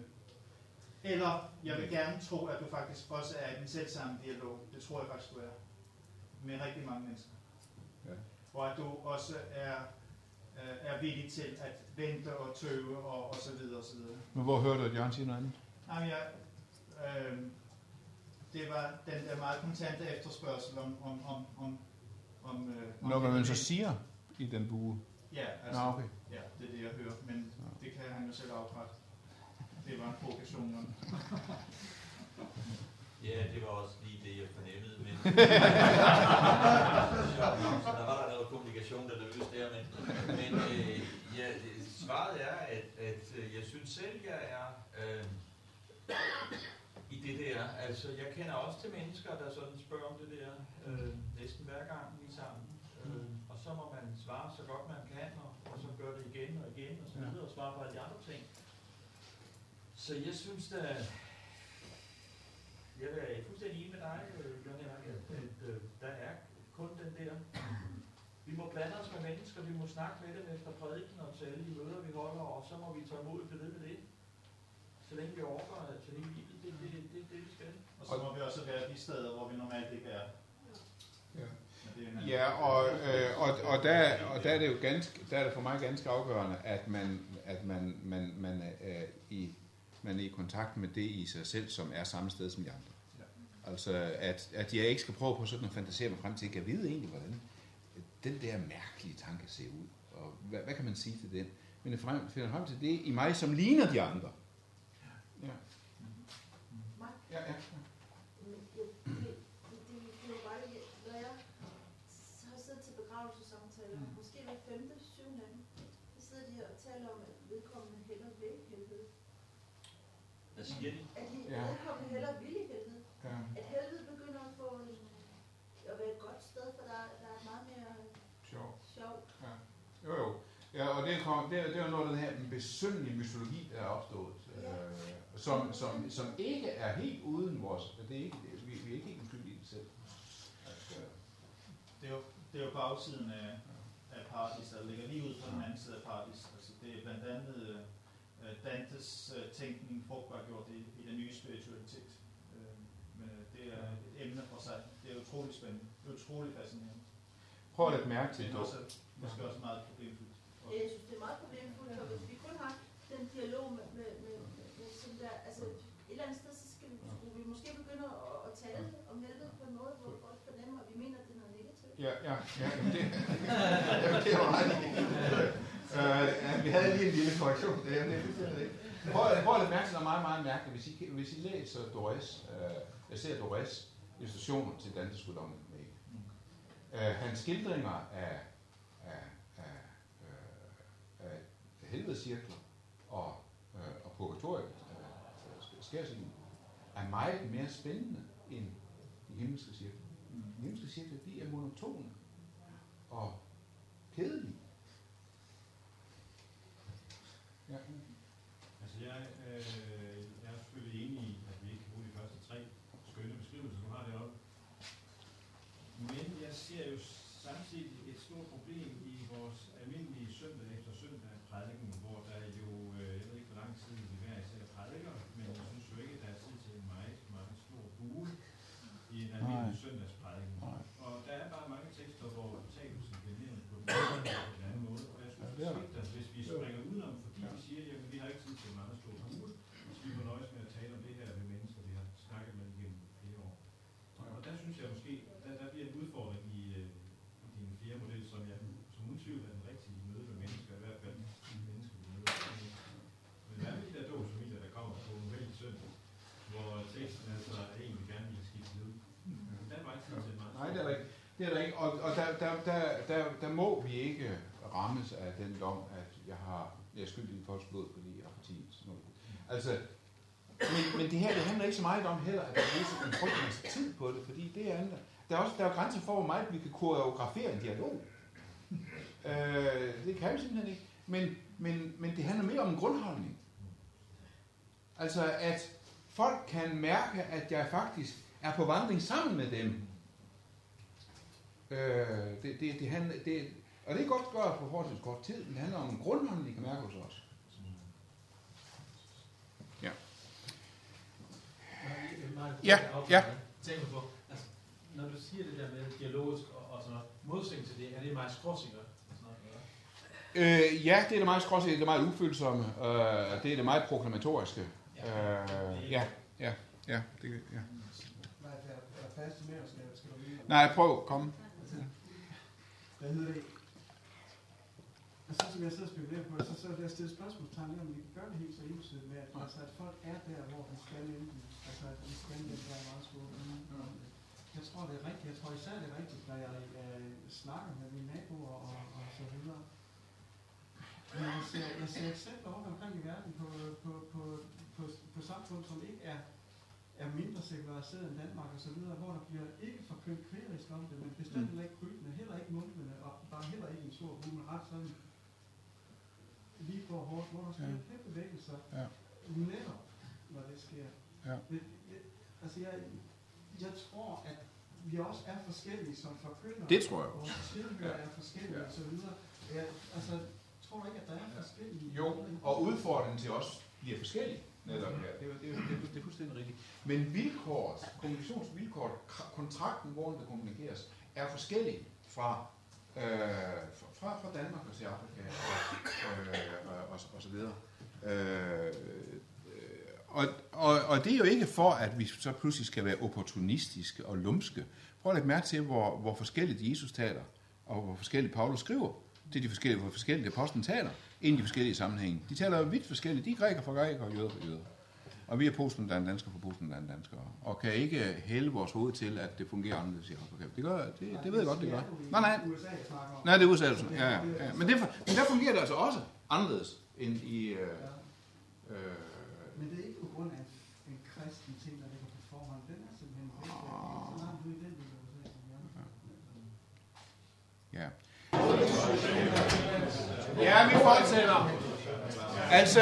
Speaker 10: eller jeg vil gerne tro, at du faktisk også er i den selv samme dialog. Det tror jeg faktisk, du er. Med rigtig mange mennesker.
Speaker 1: Ja.
Speaker 10: Og at du også er, øh, er villig til at vente og tøve og, og så videre og så videre.
Speaker 1: Men hvor hørte du, at Jørgen siger noget andet?
Speaker 10: Jamen, jeg, øh, det var den der meget kontante efterspørgsel om... om, om, om, om, øh, om
Speaker 1: Nå, hvad man så siger i den bue.
Speaker 10: Ja, altså,
Speaker 1: Nå, okay.
Speaker 10: ja, det er det, jeg hører, men det kan han jo selv afrette. Det var en provokation.
Speaker 3: Ja, det var også lige det, jeg fornemmede, men... så der var der noget kommunikation, der løste der, men, men øh, ja, svaret er, at, at øh, jeg synes selv, jeg er øh, det der. Altså, jeg kender også til mennesker, der sådan spørger om det der øh, næsten hver gang vi er sammen. Øh, og så må man svare så godt man kan, og, og så gør det igen og igen, og så videre, og svare på alle de andre ting. Så jeg synes, da, jeg er fuldstændig enig med dig, øh, Jørgen Henrik, at, at øh, der er kun den der. Vi må blande os med mennesker, vi må snakke med dem efter prædiken og til alle de møder, vi holder, og så må vi tage imod det ved det. Så længe vi overgår til hele livet, det er det, det, det, det, vi skal.
Speaker 10: Og så må vi også være de steder, hvor vi normalt ikke er.
Speaker 1: Ja.
Speaker 10: Er
Speaker 1: Ja, og, øh, og, og, der, og der er det jo ganske, der er det for mig ganske afgørende, at man, at man, man, man, er i, man er i kontakt med det i sig selv, som er samme sted som de andre. Altså, at, at jeg ikke skal prøve på sådan at fantasere mig frem til, at jeg ved egentlig, hvordan den der mærkelige tanke ser ud. Og hvad, hvad kan man sige til den? Men jeg frem, finder frem til det i mig, som ligner de andre. Ja.
Speaker 11: Mig?
Speaker 1: Ja, ja.
Speaker 11: Det, det, det, det var bare det, når jeg har siddet til begravelsessamtaler, måske hver femte, syvende af dem, så sidder de og taler om, at vedkommende hellere vil helvede.
Speaker 3: Hvad siger de?
Speaker 11: At de
Speaker 1: Ja.
Speaker 11: vedkommende hellere vil i helvede.
Speaker 1: ja.
Speaker 11: At helvede begynder at få at være et godt sted, for der, der er meget mere
Speaker 1: Sjov.
Speaker 11: sjov.
Speaker 1: Jo, jo. Ja, og det, kom, det, er- det er jo noget af den her besynderlige mytologi, der er opstået,
Speaker 11: Ja.
Speaker 1: øh, som, som, som ikke er helt uden vores... Det er ikke, det, vi, vi er ikke helt uskyldige i det selv. At, øh,
Speaker 10: Det er jo, det er jo bagsiden af, af paradis, der ligger lige ud på den anden side af paradis. Altså, det er blandt andet øh, Dantes øh, tænkning frugtbargjort i, i den nye spiritualitet. Øh, men det er et emne for sig. Det er utroligt spændende. Det er utroligt fascinerende.
Speaker 1: prøv at lægge mærke til
Speaker 10: Men
Speaker 1: det.
Speaker 10: også, måske også meget problemfyldt.
Speaker 11: Jeg synes, det er meget problemfuldt, for hvis vi kun har den dialog med, med, med, med, med sådan der, altså et eller andet sted, så skal vi, skulle vi måske begynde at, at tale om helvede på en måde, hvor folk fornemmer, at vi mener, at det er noget negativt.
Speaker 1: Ja, ja, ja. jamen Det, jamen, det er jo ret. Øh, ja, vi havde lige en lille korrektion. Det er det, det, er det. Prøv, at- mærke noget meget, meget mærkeligt. Hvis I, hvis I læser Dores, øh, jeg ser Dores illustrationer til Dantes guddommelige komedie. Øh, hans skildringer af, af, af, øh, af helvedescirkler og, øh, og purgatoriet, øh, er meget mere spændende end de himmelske cirkler. De himmelske cirkler, de er monotone og kedelige. Ja.
Speaker 12: Altså jeg, øh, jeg er selvfølgelig enig i, at vi ikke kan bruge de første tre skønne beskrivelser, du har deroppe. Men jeg ser jo samtidig et stort problem i vores almindelige søndag efter søndag prædiken, hvor der jo, øh, jeg ved ikke hvor lang tid vi hver især prædiker, men jeg synes jo ikke, at der er tid til en meget, meget stor bue i en almindelig søndagsprædiken.
Speaker 1: Nej.
Speaker 12: Og der er bare mange tekster, hvor fortabelsen bliver nævnt på den ene eller på den anden måde. Og jeg synes,
Speaker 1: Ja, det
Speaker 12: det
Speaker 1: er
Speaker 12: er
Speaker 1: der.
Speaker 12: svigt, at hvis vi
Speaker 1: Jo.
Speaker 12: springer udenom, fordi
Speaker 1: Ja.
Speaker 12: vi siger, at vi har ikke tid til en meget stor bue, så vi må nøjes med at tale om det her med mennesker, vi har snakket med igennem flere år. Og, og der synes jeg måske, der, der bliver en udfordring i, øh, i din fjerde model, som jeg som uden tvivl er den rigtige møde med mennesker, i hvert fald de mennesker, vi møder. Men hvad med de der dåbsfamilier, der kommer på en heldig søndag, hvor teksten altså egentlig gerne vil skifte ud? Der var ikke tid til en meget
Speaker 1: Nej, det er der ikke. Det er der ikke. Og, og der, der, der, der, der må vi ikke rammes af den dom, at jeg har jeg er skyldig i folks blod, fordi jeg har fortjent sådan noget. Altså, men, men det her, det handler ikke så meget om heller, at der er en frygtelig masse tid på det, fordi det er andet. Der er også der er grænser for, hvor meget vi kan koreografere en dialog. Øh, det kan vi simpelthen ikke. Men, men, men det handler mere om en grundholdning. Altså, at folk kan mærke, at jeg faktisk er på vandring sammen med dem. Øh, det, det, det handler, det, og det er godt gøre på forholdsvis kort tid, men det handler om en grundholdning, de kan mærke hos os. Ja. Ja, ja.
Speaker 6: Tænker på, altså, når du siger det der med dialogisk og, og sådan noget, modsætning til det, er det meget skråsikker?
Speaker 1: Øh, ja, det er det meget skråsigt, det er det meget ufølsomme, øh, det er det meget proklamatoriske. Øh, ja, ja, ja, det, ja.
Speaker 8: Nej, der er, er fast med os, skal, skal du lige...
Speaker 1: Nej, prøv, kom.
Speaker 8: Hvad hedder det? Og så som jeg sidder og spekulerer på, så, så vil jeg stille spørgsmålstegn ved, om vi kan gøre det helt så entydigt med, at, altså, at folk er der, hvor de skal enten. Altså, at de skal den der meget store mm. Jeg tror, det er rigtigt. Jeg tror især, det er rigtigt, når jeg øh, snakker med mine naboer og, og så videre. Men jeg ser, jeg ser eksempler rundt omkring i verden på, på, på, på, på samfund, som ikke er, er mindre sekulariseret end Danmark og så videre, hvor der bliver ikke forkyndt krigerisk om det, men bestemt heller ikke krybende, heller ikke mundvende, og bare heller ikke en stor gruppe, men ret sådan lige på hårdt, hvor der sker
Speaker 1: Ja.
Speaker 8: ja. kæmpe bevægelser,
Speaker 1: Ja.
Speaker 8: netop når det sker.
Speaker 1: Ja.
Speaker 8: Men, jeg, altså jeg, jeg tror, at vi også er forskellige som forkyndere.
Speaker 1: Det tror jeg
Speaker 8: og
Speaker 1: også.
Speaker 8: Vores tilhører
Speaker 1: Ja.
Speaker 8: er forskellige
Speaker 1: Ja.
Speaker 8: og så videre. Jeg, altså, tror du ikke, at der er forskellige?
Speaker 1: Jo, og udfordringen til os bliver forskellig. Netop her. Det, er, det, er, det, er, det er fuldstændig rigtigt. Men vilkåret, kommunikationsvilkåret, kontrakten, hvor det kommunikeres, er forskellig fra, øh, fra, fra Danmark og til Afrika og, øh, og, og, og så videre. Øh, øh, og, og, og det er jo ikke for, at vi så pludselig skal være opportunistiske og lumske. Prøv at lægge mærke til, hvor, hvor forskelligt Jesus taler, og hvor forskelligt Paulus skriver. Det er de forskellige, hvor forskellige apostlen taler, ind i forskellige sammenhænge. De taler jo vidt forskelligt. De er græker for græker og jøder for jøder. Og vi er posten, der for postmoderne danskere. Og kan ikke hælde vores hoved til, at det fungerer anderledes i Afrika. Det, gør, det, det ved jeg godt, det gør. Nej, nej. Nej, det er USA. altså. Ja, ja, ja. Men, det, men der fungerer det altså også anderledes end i... Øh, øh,
Speaker 8: Men det er ikke på grund af en kristen ting, der ligger på forhånd. Den er simpelthen væk. Det er så langt ude i den del af USA, som jeg
Speaker 1: Ja. Vi fortsætter. Altså,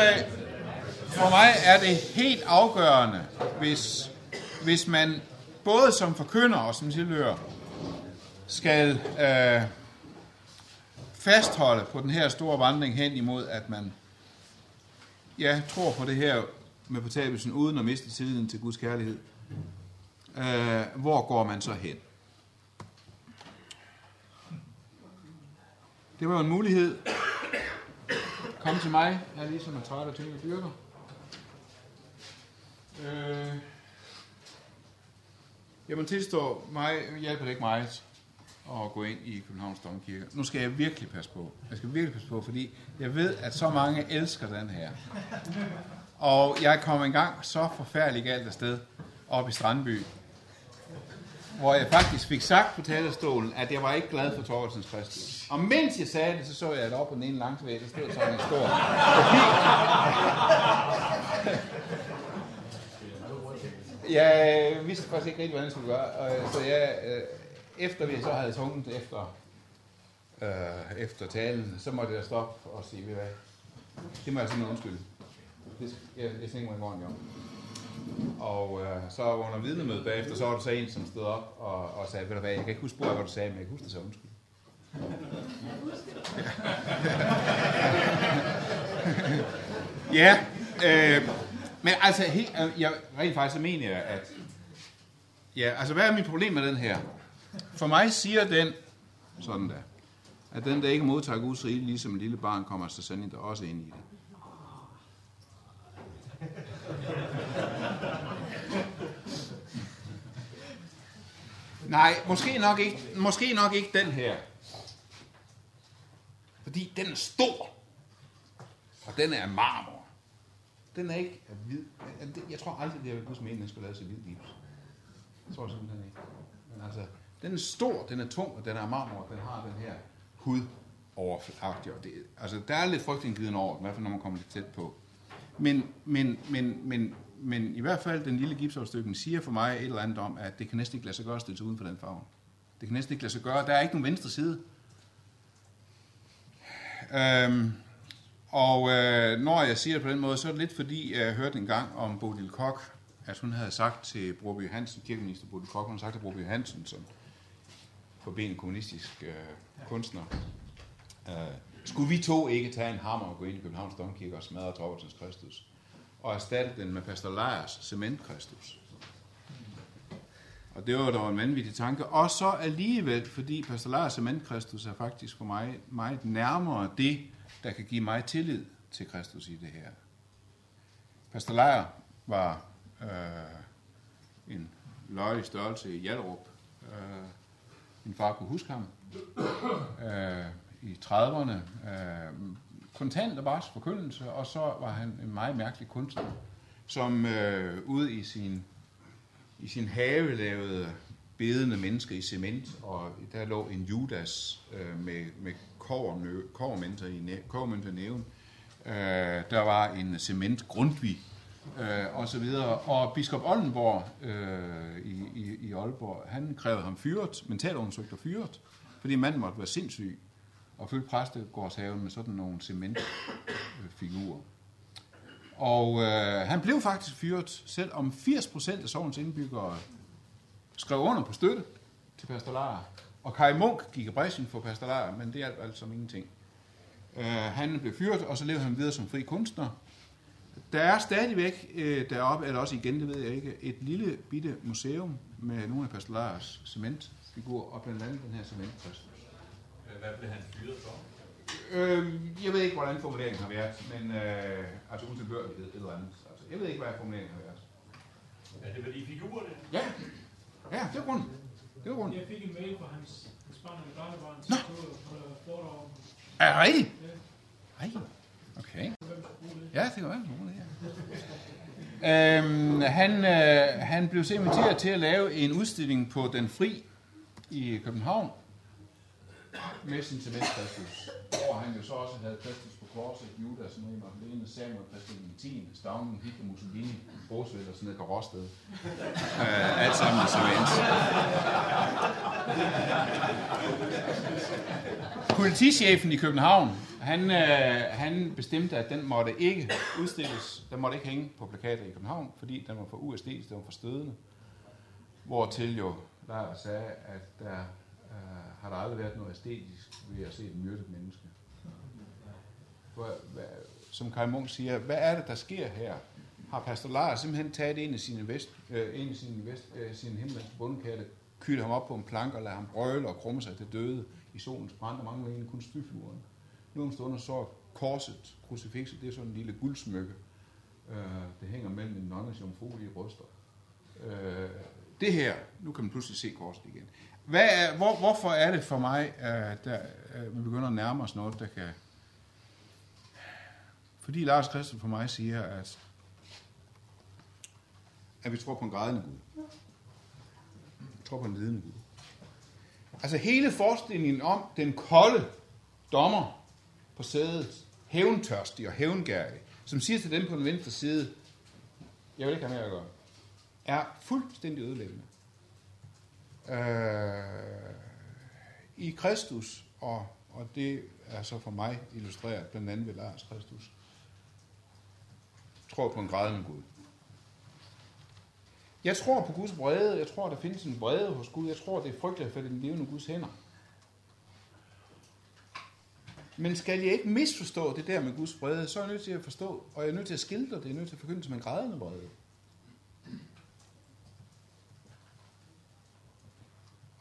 Speaker 1: for mig er det helt afgørende, hvis, hvis man både som forkynder og som tilhører skal øh, fastholde på den her store vandring hen imod, at man ja, tror på det her med fortabelsen uden at miste tilliden til Guds kærlighed. Øh, hvor går man så hen? Det var en mulighed. Kom til mig, jeg er ligesom en træt af tyngde byrder. Øh, jeg må tilstå, mig hjælper det ikke meget at gå ind i Københavns Domkirke. Nu skal jeg virkelig passe på. Jeg skal virkelig passe på, fordi jeg ved, at så mange elsker den her. Og jeg kom engang så forfærdeligt galt afsted op i Strandby, hvor jeg faktisk fik sagt på talerstolen, at jeg var ikke glad for Torvaldsens Kristus. Og mens jeg sagde det, så så jeg, at op på den ene langsvæg, der stod sådan en stor Jeg øh, vidste faktisk ikke rigtig, hvordan jeg skulle gøre. Øh, så jeg, øh, efter vi så havde sunget efter, øh, efter talen, så måtte jeg stoppe og sige, ved hvad, det må jeg simpelthen undskylde. Det, jeg, jeg tænker mig i morgen, jo. Og øh, så under vidnemødet bagefter, så var der så en, som stod op og, og sagde, ved du hvad, jeg kan ikke huske, hvad du sagde, men jeg kan huske det så undskyld. ja, øh, men altså, helt, øh, jeg, rent faktisk mener jeg, at... Ja, altså, hvad er mit problem med den her? For mig siger den, sådan der, at den, der ikke modtager Guds rige, ligesom et lille barn, kommer så sandelig også ind i det. Nej, måske nok ikke, måske nok ikke den her. Fordi den er stor. Og den er af marmor. Den er ikke af hvid. Jeg tror aldrig, det har været Guds mening, at den skulle laves af hvid gips. Jeg tror simpelthen ikke. Men altså, den er stor, den er tung, og den er af marmor. Den har den her hud overflagtig. Og det, altså, der er lidt frygtindgivende over i hvert fald når man kommer lidt tæt på. Men, men, men, men, men i hvert fald den lille gipsafstykken siger for mig et eller andet om, at det kan næsten ikke lade sig gøre at stille sig uden for den farve. Det kan næsten ikke lade sig gøre. Der er ikke nogen venstre side. Øhm, og øh, når jeg siger det på den måde, så er det lidt fordi, jeg hørte en gang om Bodil Kok, at hun havde sagt til Broby Hansen, kirkeminister Bodil Kok, hun havde sagt til Broby Hansen, som forbenet kommunistisk øh, kunstner, øh, skulle vi to ikke tage en hammer og gå ind i Københavns Domkirke og smadre Torbertsens Kristus, og erstatte den med Pastor Lejers cementkristus. Og det var dog en vanvittig tanke. Og så alligevel, fordi Pastor Lejers cementkristus er faktisk for mig meget nærmere det, der kan give mig tillid til Kristus i det her. Pastor Lejer var øh, en løjelig størrelse i Hjalrup. Øh, min far kunne huske ham. Øh, I 30'erne. Øh, kontant og barsk forkyndelse, og så var han en meget mærkelig kunstner, som øh, ude i sin, i sin have lavede bedende mennesker i cement, og der lå en Judas øh, med, med kovermønter i, næ, kovermønter næven. Øh, der var en cement Grundtvig, øh, og så videre. Og biskop Oldenborg øh, i, i, i Aalborg, han krævede ham fyret, mentalundersøgt og fyret, fordi manden måtte være sindssyg og fylde præstegårdshaven med sådan nogle cementfigurer. Og øh, han blev faktisk fyret, selvom 80% af sovens indbyggere skrev under på støtte til pastolarer. Og Kai Munk gik i bræschen for pastolarer, men det hjalp altså som ingenting. Øh, han blev fyret, og så levede han videre som fri kunstner. Der er stadigvæk øh, deroppe, eller også igen, det ved jeg ikke, et lille bitte museum med nogle af pastolarers cementfigurer, og blandt andet den her cementpræst.
Speaker 3: Hvad blev han fyret for?
Speaker 1: Øh, jeg ved ikke, hvordan formuleringen har været, men øh, altså utilbørlighed eller andet. Altså, Jeg ved ikke, hvad formuleringen har været.
Speaker 3: Er det, hvad de figurer det?
Speaker 1: Ja, ja, det er grunden. Det er grunden.
Speaker 9: Jeg fik en mail fra hans, barn og barnebarn,
Speaker 1: Nå.
Speaker 9: som tog foredrag om,
Speaker 1: Er det rigtigt?
Speaker 9: Ja.
Speaker 1: Okay. Ja, det kan være. Ja. Øhm, han, øh, han blev så inviteret til at lave en udstilling på Den Fri i København messen til til Kristus. Hvor han jo så også havde Kristus på korset, Judas, Marie Magdalene, Samuel, Christian den 10, Stavnen, Hitler, Mussolini, Roosevelt og sådan noget, Råsted. øh, alt sammen i cement. Politichefen i København, han, øh, han bestemte, at den måtte ikke udstilles. Den måtte ikke hænge på plakater i København, fordi den var for USD, den var for stødende. Hvortil jo der sagde, at der øh, har der aldrig været noget æstetisk ved at se et myrdet menneske. For, hvad, som Kai Munk siger, hvad er det, der sker her? Har Pastor Lars simpelthen taget en af sine, vest, øh, en af sine, vest, øh, sine himmelske bundkatte, kylet ham op på en plank og lader ham brøle og krumme sig til døde i solens brand, og mange egentlig kun spyfluren. Nu om stunder så korset, krucifixet, det er sådan en lille guldsmykke. Øh, det hænger mellem en nonnes jomfruelige bryster. Øh, det her, nu kan man pludselig se korset igen. Hvad er, hvor, hvorfor er det for mig, at der, at vi begynder at nærme os noget, der kan... Fordi Lars Christen for mig siger, at, at vi tror på en grædende Gud. Vi tror på en lidende Gud. Altså hele forestillingen om den kolde dommer på sædet, hævntørstig og hævngærig, som siger til dem på den venstre side, jeg vil ikke have mere at gøre, er fuldstændig ødelæggende. Øh, I Kristus, og, og det er så for mig illustreret blandt andet ved Lars Kristus, tror på en grædende Gud. Jeg tror på Guds brede. Jeg tror, der findes en brede hos Gud. Jeg tror, det er frygteligt for den levende Guds hænder. Men skal jeg ikke misforstå det der med Guds brede, så er jeg nødt til at forstå, og jeg er nødt til at skildre det, jeg er nødt til at forkynde som en grædende brede.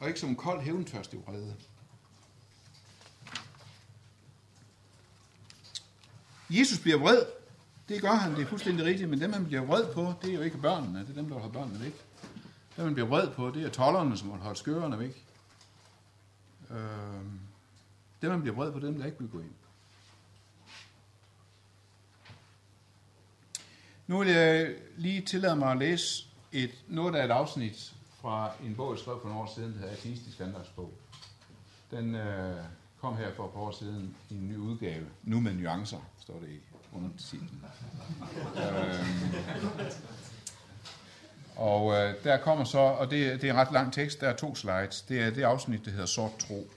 Speaker 1: Og ikke som en kold hævntørstig vrede. Jesus bliver vred. Det gør han, det er fuldstændig rigtigt, men dem han bliver vred på, det er jo ikke børnene, det er dem, der holder børnene væk. Dem man bliver vred på, det er tollerne, som holder skørerne væk. Øh, dem han bliver vred på, det er dem, der ikke vil gå ind. Nu vil jeg lige tillade mig at læse et, noget af et afsnit fra en bog, jeg skrev for nogle år siden, der hedder Ateistisk Andagsbog. Den øh, kom her for et par år siden i en ny udgave. Nu med nuancer, står det i under titlen. øhm, og øh, der kommer så, og det, det er en ret lang tekst, der er to slides. Det er det afsnit, der hedder Sort Tro.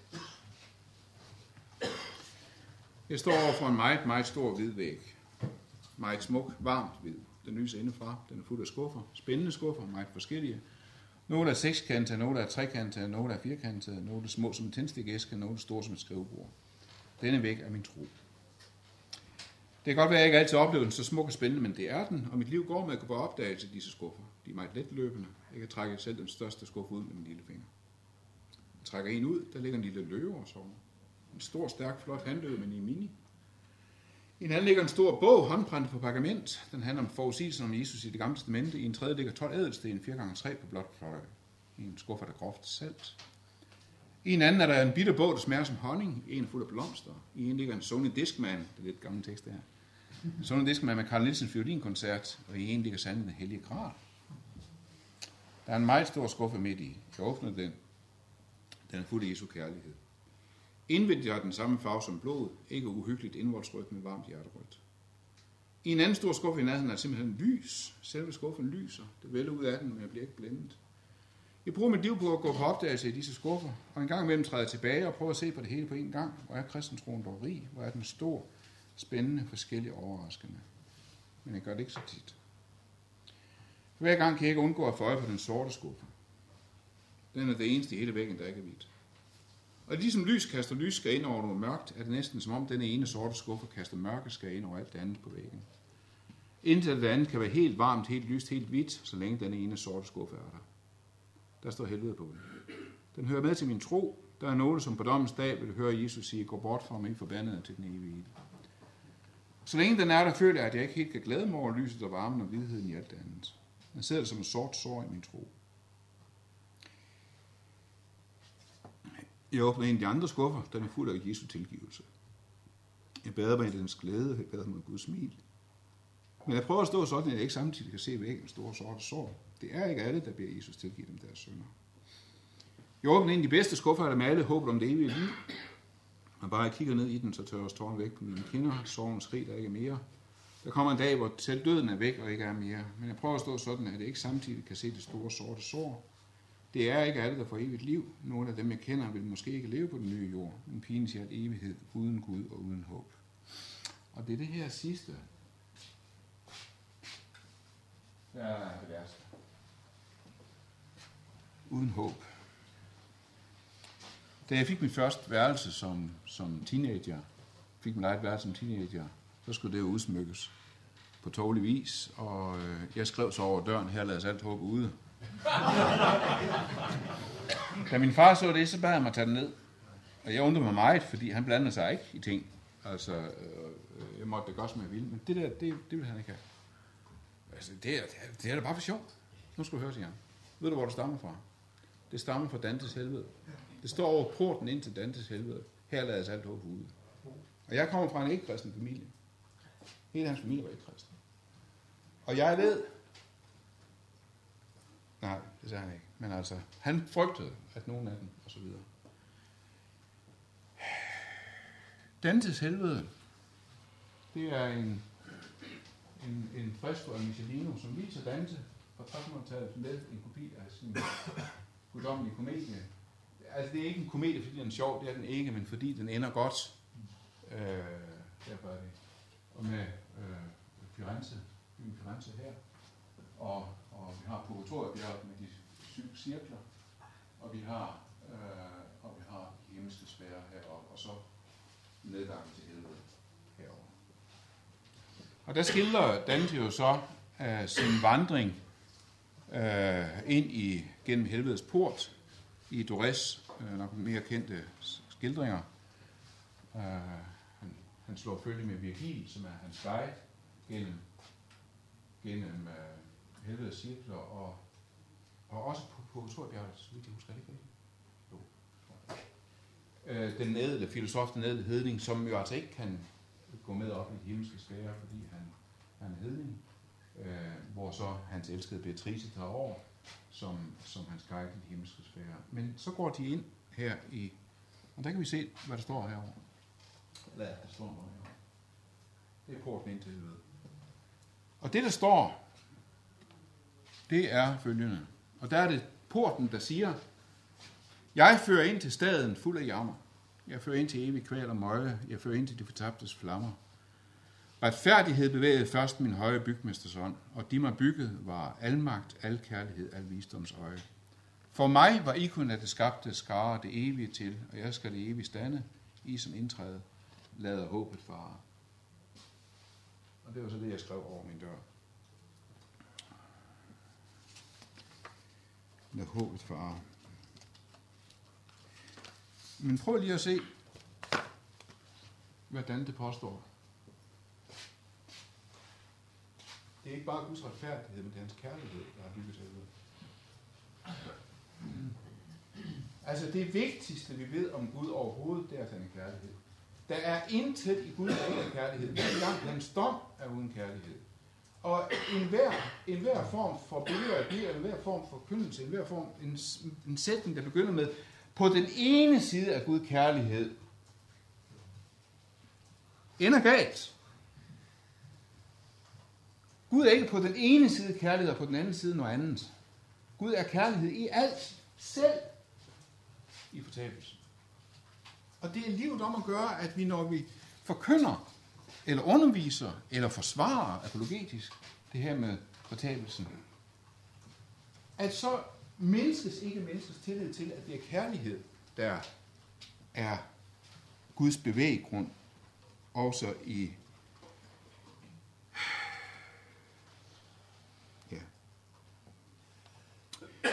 Speaker 1: Jeg står over for en meget, meget stor hvid væg. Meget smuk, varmt hvid. Den lyser indefra. Den er fuld af skuffer. Spændende skuffer, meget forskellige. Nogle er sekskantede, nogle er trekantede, nogle er firkantede, nogle er små som en tændstikæske, nogle er store som et skrivebord. Denne væg er min tro. Det kan godt være, at jeg ikke altid oplever den så smuk og spændende, men det er den, og mit liv går med at gå på opdagelse af disse skuffer. De er meget let løbende. Jeg kan trække selv den største skuffe ud med min lille finger. Jeg trækker en ud, der ligger en lille løve og sover. En stor, stærk, flot handløve, men i mini. I en anden ligger en stor bog, håndbrændt på pergament. Den handler om forudsigelsen om Jesus i det gamle testamente. I en tredje ligger 12 ædelsten, 4x3 på blot fløj. I en skuffe er der groft salt. I en anden er der en bitter bog, der smager som honning. I en er fuld af blomster. I en ligger en Sony Discman. Det er lidt gammel tekst det her. En Sony Discman med Carl Nielsen violinkoncert. Og i en ligger sanden den hellige gral. Der er en meget stor skuffe midt i. Jeg åbner den. Den er fuld af Jesu kærlighed. Indvendigt har den samme farve som blod, ikke uhyggeligt indvoldsrødt, men varmt hjerterødt. I en anden stor skuffe i nærheden er simpelthen lys. Selve skuffen lyser. Det vælger ud af den, men jeg bliver ikke blændet. Jeg bruger mit liv på at gå på opdagelse i disse skuffer, og en gang imellem træde tilbage og prøver at se på det hele på en gang. Hvor er kristentroen dog rig? Hvor er den stor, spændende, forskellig overraskende? Men jeg gør det ikke så tit. Hver gang kan jeg ikke undgå at få øje på den sorte skuffe. Den er det eneste i hele væggen, der ikke er hvidt. Og ligesom lys kaster lys skal ind over noget mørkt, er det næsten som om denne ene sorte skuffe kaster mørke skal ind over alt det andet på væggen. Indtil det andet kan være helt varmt, helt lyst, helt hvidt, så længe denne ene sorte skuffe er der. Der står helvede på den. Den hører med til min tro. Der er noget, som på dommens dag vil høre Jesus sige, gå bort fra mig, forbandet til den evige ild. Så længe den er der, føler jeg, at jeg ikke helt kan glæde mig over lyset og varmen og hvidheden i alt det andet. Den sidder som en sort sår i min tro. Jeg åbner en af de andre skuffer, den er fuld af Jesu tilgivelse. Jeg bader mig i dens glæde, jeg bader mig i Guds smil. Men jeg prøver at stå sådan, at jeg ikke samtidig kan se væggen store sorte sår. Det er ikke alle, der beder Jesus tilgive dem deres synder. Jeg åbner en af de bedste skuffer, der med alle håbet om det evige liv. Og bare jeg kigger ned i den, så tørres tårn væk på mine kinder. Sorgen skrig der ikke er mere. Der kommer en dag, hvor selv døden er væk og ikke er mere. Men jeg prøver at stå sådan, at jeg ikke samtidig kan se det store sorte sår. Det er ikke alle, der får evigt liv. Nogle af dem, jeg kender, vil måske ikke leve på den nye jord. Men pigen siger, at evighed uden Gud og uden håb. Og det er det her sidste, der er det værste. Uden håb. Da jeg fik mit første værelse som, som teenager, fik mit eget værelse som teenager, så skulle det jo udsmykkes på tårlig vis, og øh, jeg skrev så over døren, her lader alt håb ude. da min far så det, så bad han mig at tage den ned. Og jeg undrede mig meget, fordi han blandede sig ikke i ting. Altså, øh, øh jeg måtte det godt, som jeg ville, men det der, det, det ville han ikke have. Altså, det er, det er da bare for sjov. Nu skal du høre, siger han. Ved du, hvor det stammer fra? Det stammer fra Dantes helvede. Det står over porten ind til Dantes helvede. Her lades alt håb ude. Og jeg kommer fra en ikke-kristen familie. Hele hans familie var ikke kristen. Og jeg led Nej, det sagde han ikke. Men altså, han frygtede, at nogen af dem, og så videre. Dantes helvede, det er en, en, en fresko af Michelino, som viser Dante fra 1300-tallet med en kopi af sin guddommelige komedie. Altså, det er ikke en komedie, fordi den er sjov, det er den ikke, men fordi den ender godt. Øh, derfor er det. Og med øh, Firenze, byen Firenze her. Og, og vi har Purgatoriebjerget med de syv cirkler. Og vi har, øh, og vi har de himmelske heroppe. Og så nedgangen til helvede herovre. Og der skildrer Dante jo så øh, sin vandring øh, ind i gennem helvedes port i Dores, øh, nok mere kendte skildringer. Øh, han, han slår følge med Virgil, som er hans guide gennem, gennem øh, helvedes cirkler, og, og også på, på Torbjerget, så vidt jeg husker ikke. Jo. Øh, den ædle filosof, den ædle hedning, som jo altså ikke kan gå med op i de himmelske sfære, fordi han, han er hedning, øh, hvor så hans elskede Beatrice tager over, som, som hans guide i de himmelske sfære. Men så går de ind her i, og der kan vi se, hvad der står herovre. Lad der står noget herovre. Det er porten ind til helvede. Og det, der står, det er følgende. Og der er det porten, der siger, jeg fører ind til staden fuld af jammer. Jeg fører ind til evig kval og møje. Jeg fører ind til de fortabtes flammer. Retfærdighed bevægede først min høje bygmesters ånd, og de mig bygget var almagt, al kærlighed, al visdoms øje. For mig var I kun af det skabte skare det evige til, og jeg skal det evige stande, I som indtræde, lader håbet fare. Og det var så det, jeg skrev over min dør. Lad håbet fare. Men prøv lige at se, hvad det påstår. Det er ikke bare Guds retfærdighed, men det er hans kærlighed, der har bygget helvede. Altså det vigtigste, vi ved om Gud overhovedet, det er, at han er kærlighed. Der er intet i Gud, der ikke er kærlighed. Hver gang hans dom er uden kærlighed. Og enhver, enhver form for billeder af Gud, enhver form for kyndelse, enhver form, en, en sætning, der begynder med, på den ene side af Gud kærlighed, ender galt. Gud er ikke på den ene side kærlighed, og på den anden side noget andet. Gud er kærlighed i alt, selv i fortabelsen. Og det er livet om at gøre, at vi når vi forkynder, eller underviser, eller forsvarer apologetisk det her med fortabelsen, at så menneskes ikke menneskets tillid til, at det er kærlighed, der er Guds bevæggrund, også i ja.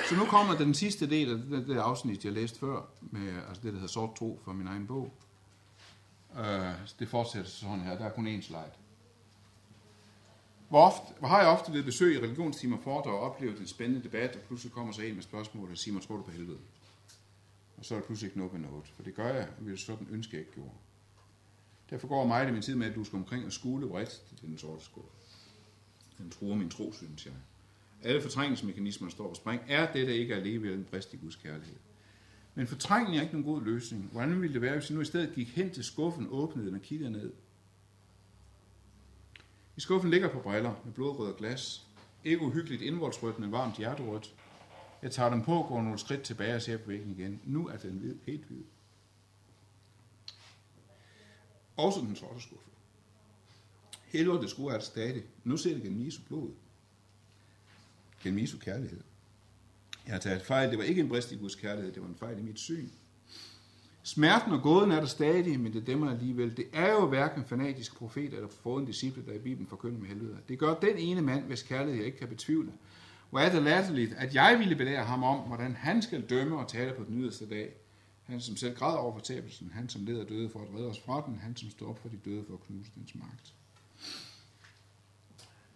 Speaker 1: Så nu kommer den sidste del af det, det afsnit, jeg læste før, med altså det, der hedder Sort Tro fra min egen bog. Øh, det fortsætter sådan her. Der er kun én slide. Hvor, ofte, hvor har jeg ofte ved besøg i religionstimer foredrag og oplevet en spændende debat, og pludselig kommer så en med spørgsmål og siger, tror du på helvede? Og så er der pludselig ikke noget med noget. For det gør jeg, og det sådan ønske jeg ikke gjorde. Derfor går mig det min tid med, at du skal omkring og skule bredt til den sorte skål. Den truer min tro, synes jeg. Alle fortrængningsmekanismer står på spring. Er det, der ikke er alligevel en brist i Guds kærlighed? Men fortrængning er ikke nogen god løsning. Hvordan ville det være, hvis jeg nu i stedet gik hen til skuffen, åbnede den og kiggede ned? I skuffen ligger på briller med blodrød glas. Ikke uhyggeligt indvoldsrødt, men varmt hjerterødt. Jeg tager dem på, går nogle skridt tilbage og ser på væggen igen. Nu er den hvid, helt hvid. Også den sorte skuffe. Helvede det skulle er det stadig. Nu ser det gennem Jesu blod. Gennem Jesu kærlighed. Jeg har taget fejl. Det var ikke en brist i Guds kærlighed, det var en fejl i mit syn. Smerten og gåden er der stadig, men det dæmmer alligevel. Det er jo hverken fanatiske profeter eller foruden disciple, der i Bibelen forkynder med helvede. Det gør den ene mand, hvis kærlighed jeg ikke kan betvivle. Hvor er det latterligt, at jeg ville belære ham om, hvordan han skal dømme og tale på den yderste dag. Han som selv græd over fortabelsen, han som leder døde for at redde os fra den, han som står op for de døde for at knuse dens magt.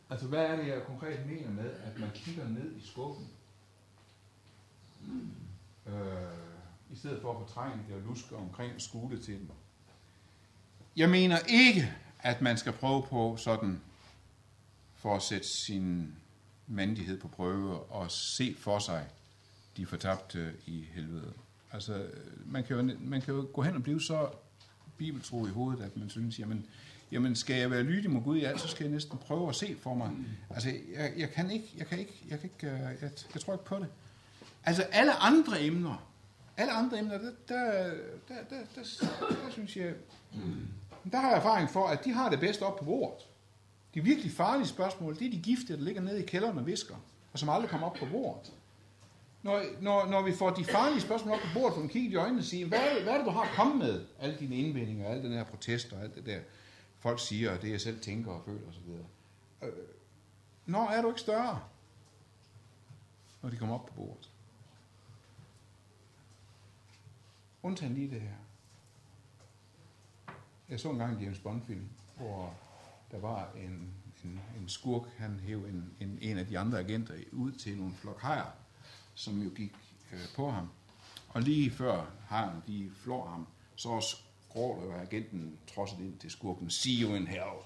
Speaker 1: Altså, hvad er det, jeg konkret mener med, at man kigger ned i skuffen? Øh, I stedet for at fortrænge det og luske omkring og skule til dem. Jeg mener ikke, at man skal prøve på sådan, for at sætte sin mandighed på prøve og se for sig de fortabte i helvede. Altså, man kan, jo, man kan jo gå hen og blive så bibeltro i hovedet, at man synes, jamen, jamen skal jeg være lydig mod Gud i alt, så skal jeg næsten prøve at se for mig. Altså, jeg, jeg kan ikke, jeg kan ikke, jeg kan ikke, øh, jeg, jeg tror ikke på det. Altså, alle andre emner, alle andre emner, der, der, der, der, der, der, der synes jeg, der har jeg erfaring for, at de har det bedst op på bordet. De virkelig farlige spørgsmål, det er de gifte, der ligger nede i kælderen og visker, og som aldrig kommer op på bordet. Når, når, når vi får de farlige spørgsmål op på bordet, får man kigge i øjnene og sige, hvad er, det, hvad er det, du har kommet med? Alle dine indvendinger, alle den her protest og alt det der, folk siger, og det jeg selv tænker og føler osv. Øh, når er du ikke større, når de kommer op på bordet? Undtagen lige det her. Jeg så engang en James Bond-film, hvor der var en, en, en skurk, han hæv en, en, en af de andre agenter ud til nogle flok hajer, som jo gik øh, på ham. Og lige før hajerne, de flår ham, så skråler jo agenten trodset ind til skurken, see you in hell.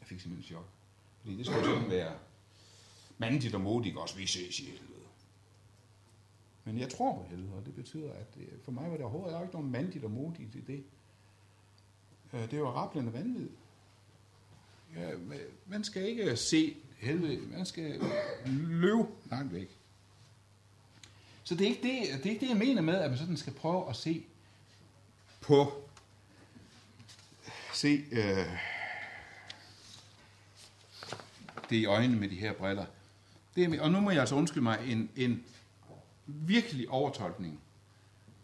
Speaker 1: Jeg fik simpelthen chok. Fordi det skulle sådan være mandigt og modigt også, vi ses i helvede. Men jeg tror på helvede, og det betyder, at det, for mig var det overhovedet ikke nogen mandigt og modigt i det. Øh, det var rablende vanvid. Ja, man skal ikke se helvede, man skal løbe langt væk. Så det er, ikke det, det er ikke det, jeg mener med, at man sådan skal prøve at se på, se øh, det i øjnene med de her briller. Det er, og nu må jeg altså undskylde mig en, en virkelig overtolkning.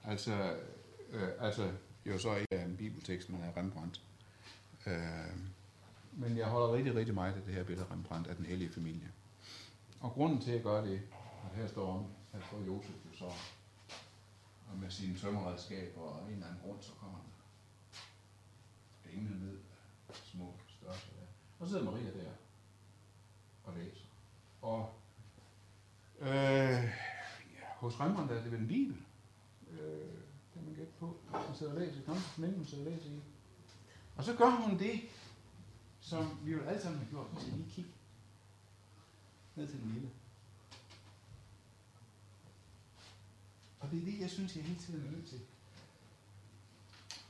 Speaker 1: Altså, øh, altså jo så ikke af en bibeltekst, men af Rembrandt. Øh, men jeg holder rigtig, rigtig meget af det her billede af Rembrandt af den hellige familie. Og grunden til at gøre det, og her står om, her står Josef jo så, og med sine tømmerredskaber og en eller anden grund, så kommer han engene ned små størrelser der. Og så sidder Maria der og læser. Og øh, hos Rembrandt er det vel en bibel, øh, kan man gætte på. Hun sidder og læser, kom, men hun sidder og læser i. Og så gør hun det, som vi jo alle sammen har gjort. Vi skal lige kigge ned til den lille. Og det er det, jeg synes, jeg hele tiden er nødt til.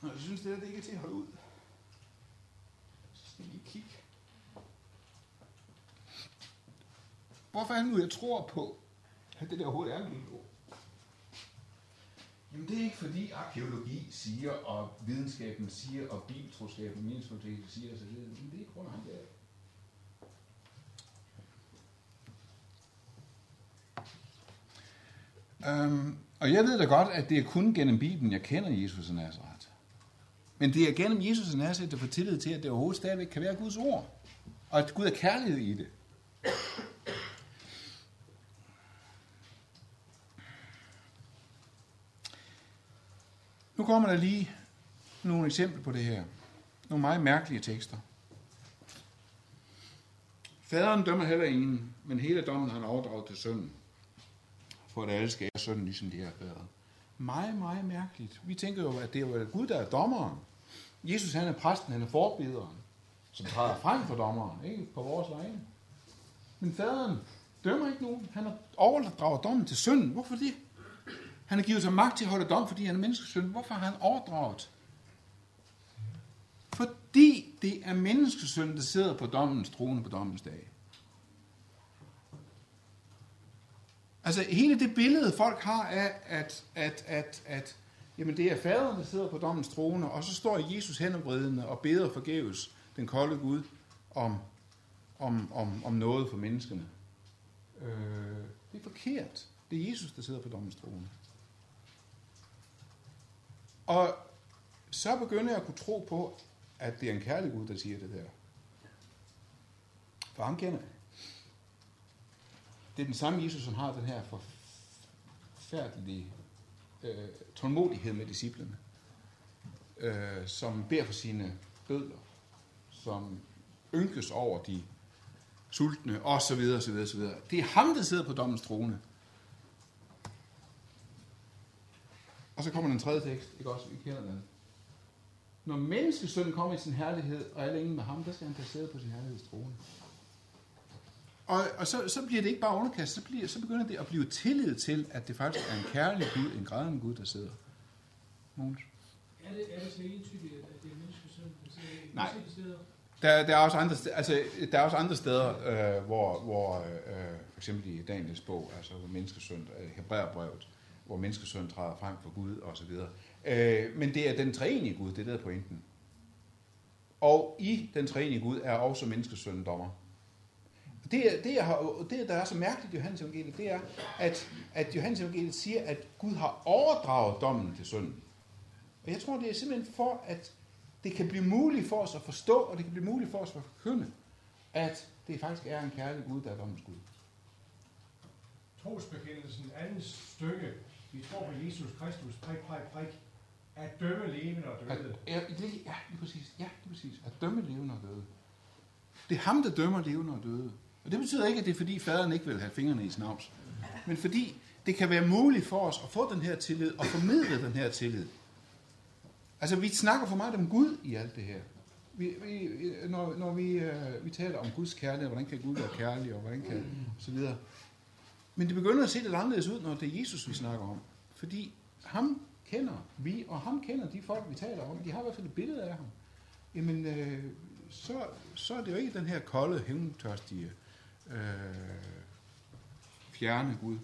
Speaker 1: Og jeg synes, det er det ikke er til at holde ud. Så skal lige kigge. Hvorfor er det nu, jeg tror på, at det der overhovedet er en ord? Jamen det er ikke fordi arkeologi siger, og videnskaben siger, og bibeltroskaben meningsfuldhed siger osv. Men det er ikke grund af det. Um, og jeg ved da godt, at det er kun gennem Bibelen, jeg kender Jesus af Nazareth. Men det er gennem Jesus af Nazareth, der får tillid til, at det overhovedet stadigvæk kan være Guds ord. Og at Gud er kærlighed i det. Nu kommer der lige nogle eksempler på det her. Nogle meget mærkelige tekster. Faderen dømmer heller ingen, men hele dommen har han overdraget til sønnen. For at alle skal ære sønnen, ligesom de er faderen. Meget, meget mærkeligt. Vi tænker jo, at det er jo Gud, der er dommeren. Jesus han er præsten, han er forbederen, som træder frem for dommeren, ikke på vores vegne. Men faderen dømmer ikke nogen. Han har overdraget dommen til sønnen. Hvorfor det? Han har givet sig magt til at holde dom, fordi han er menneskesøn. Hvorfor har han overdraget? Fordi det er menneskesøn, der sidder på dommens trone på dommens dag. Altså hele det billede, folk har af, at, at, at, at jamen det er faderen, der sidder på dommens trone, og så står Jesus henombredende og beder forgæves den kolde Gud om, om, om, om noget for menneskene. Øh, det er forkert. Det er Jesus, der sidder på dommens trone. Og så begynder jeg at kunne tro på, at det er en kærlig Gud, der siger det der. For ham kender jeg. Det er den samme Jesus, som har den her forfærdelige øh, tålmodighed med disciplene, øh, som beder for sine bødler, som ynkes over de sultne, og så videre, så videre, så videre. Det er ham, der sidder på dommens trone. Og så kommer den tredje tekst, ikke også? Vi kender den. Når menneskesønnen kommer i sin herlighed, og alle ingen med ham, der skal han placeret på sin herlighedstrone. Og, og så, så bliver det ikke bare underkast, så, bliver, så begynder det at blive tillid til, at det faktisk er en kærlig Gud, en grædende Gud, der sidder. Mogens?
Speaker 9: Er det, er det så entydigt, at det er menneskesøn, der sidder i
Speaker 1: Nej. Der, der, er også andre, steder, altså, der er også andre steder, øh, hvor, hvor øh, for eksempel i Daniels bog, altså hvor menneskesøn, øh, Hebræerbrevet, hvor menneskesøn træder frem for Gud og så videre. Øh, men det er den treenige Gud, det er der er pointen. Og i den treenige Gud er også menneskesøn dommer. Det, det, jeg har, det, der er så mærkeligt i Johannes evangeliet, det er, at, at Johannes evangeliet siger, at Gud har overdraget dommen til sønnen. Og jeg tror, det er simpelthen for, at det kan blive muligt for os at forstå, og det kan blive muligt for os at forkynde, at det faktisk er en kærlig Gud, der er dommens Gud.
Speaker 7: Trosbekendelsen, andet stykke. Vi tror på Jesus Kristus, prik, prik, prik. At dømme levende og
Speaker 1: At, ja, det, ja, lige præcis. Ja, lige præcis. At dømme levende og døde. Det er ham, der dømmer levende og døde. Og det betyder ikke, at det er fordi faderen ikke vil have fingrene i snavs. Men fordi det kan være muligt for os at få den her tillid og formidle den her tillid. Altså, vi snakker for meget om Gud i alt det her. Vi, vi, når når vi, øh, vi taler om Guds kærlighed, hvordan kan Gud være kærlig, og hvordan kan og så videre. Men det begynder at se lidt anderledes ud, når det er Jesus, vi snakker om. Fordi ham kender vi, og ham kender de folk, vi taler om. De har i hvert fald et billede af ham. Jamen, øh, så, så er det jo ikke den her kolde, hævntørstige, øh, fjerne Gud.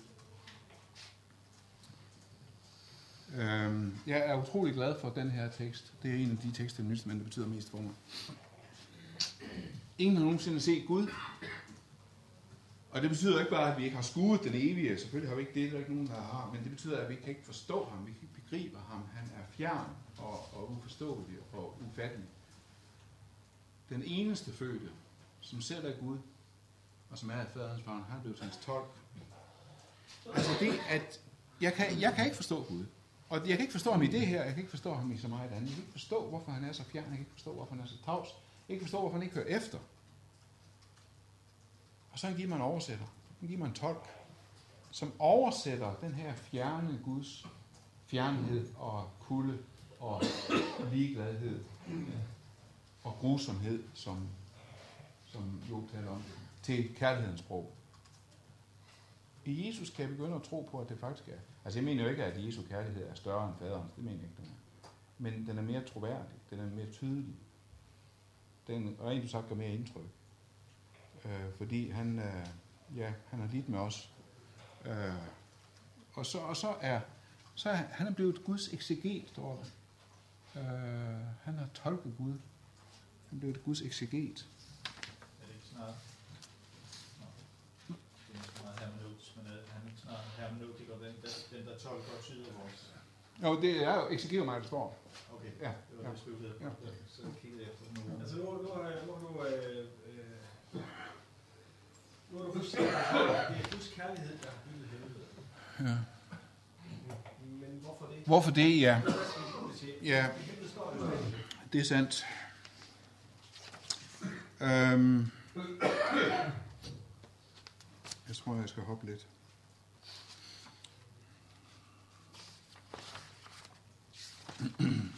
Speaker 1: Øh, jeg er utrolig glad for den her tekst. Det er en af de tekster, i der betyder mest for mig. Ingen har nogensinde set Gud. Og det betyder ikke bare, at vi ikke har skuet den evige. Selvfølgelig har vi ikke det, der er der ikke nogen, der har. Men det betyder, at vi kan ikke forstå ham. Vi kan ikke begribe ham. Han er fjern og, og uforståelig og ufattelig. Den eneste fødte, som selv er Gud, og som er af faderens barn, han blev hans tolk. Altså det, at jeg kan, jeg kan ikke forstå Gud. Og jeg kan ikke forstå ham i det her, jeg kan ikke forstå ham i så meget andet. Jeg kan ikke forstå, hvorfor han er så fjern, jeg kan ikke forstå, hvorfor han er så tavs. Jeg kan ikke forstå, hvorfor han ikke hører efter. Og så han giver mig en oversætter. Han giver mig en tolk, som oversætter den her fjerne Guds fjernhed og kulde og ligegladhed og grusomhed, som, som Job taler om, til kærlighedens sprog. I Jesus kan jeg begynde at tro på, at det faktisk er. Altså jeg mener jo ikke, at Jesu kærlighed er større end faderens. Det mener jeg ikke, den er. Men den er mere troværdig. Den er mere tydelig. Den rent sagt gør mere indtryk. Øh, fordi han, øh, ja, han har lidt med os. Øh, og så, og så er så er han er blevet Guds ekseget, står der. Øh, han har tolket Gud. Han er blevet Guds ekseget.
Speaker 10: Er det ikke snart? Nå. Det er måske meget hermeneutisk, men øh, han er ikke snart hermeneutiker, den, der, den der tolker og tyder vores.
Speaker 1: Jo, det er jo ekseget mig, der står.
Speaker 10: Okay,
Speaker 1: Ja,
Speaker 10: det var
Speaker 1: ja.
Speaker 10: det, jeg på.
Speaker 1: Ja.
Speaker 10: Så kiggede jeg efter nu.
Speaker 6: Altså nu, nu, har jeg- nu, har du, øh, nu har du forsikret det er Guds kærlighed, der har bygget helvede.
Speaker 1: Ja.
Speaker 6: Men hvorfor det?
Speaker 1: Hvorfor det, ja. Ja,
Speaker 6: det
Speaker 1: er sandt. Øhm, Jeg tror, jeg skal hoppe lidt. Vi-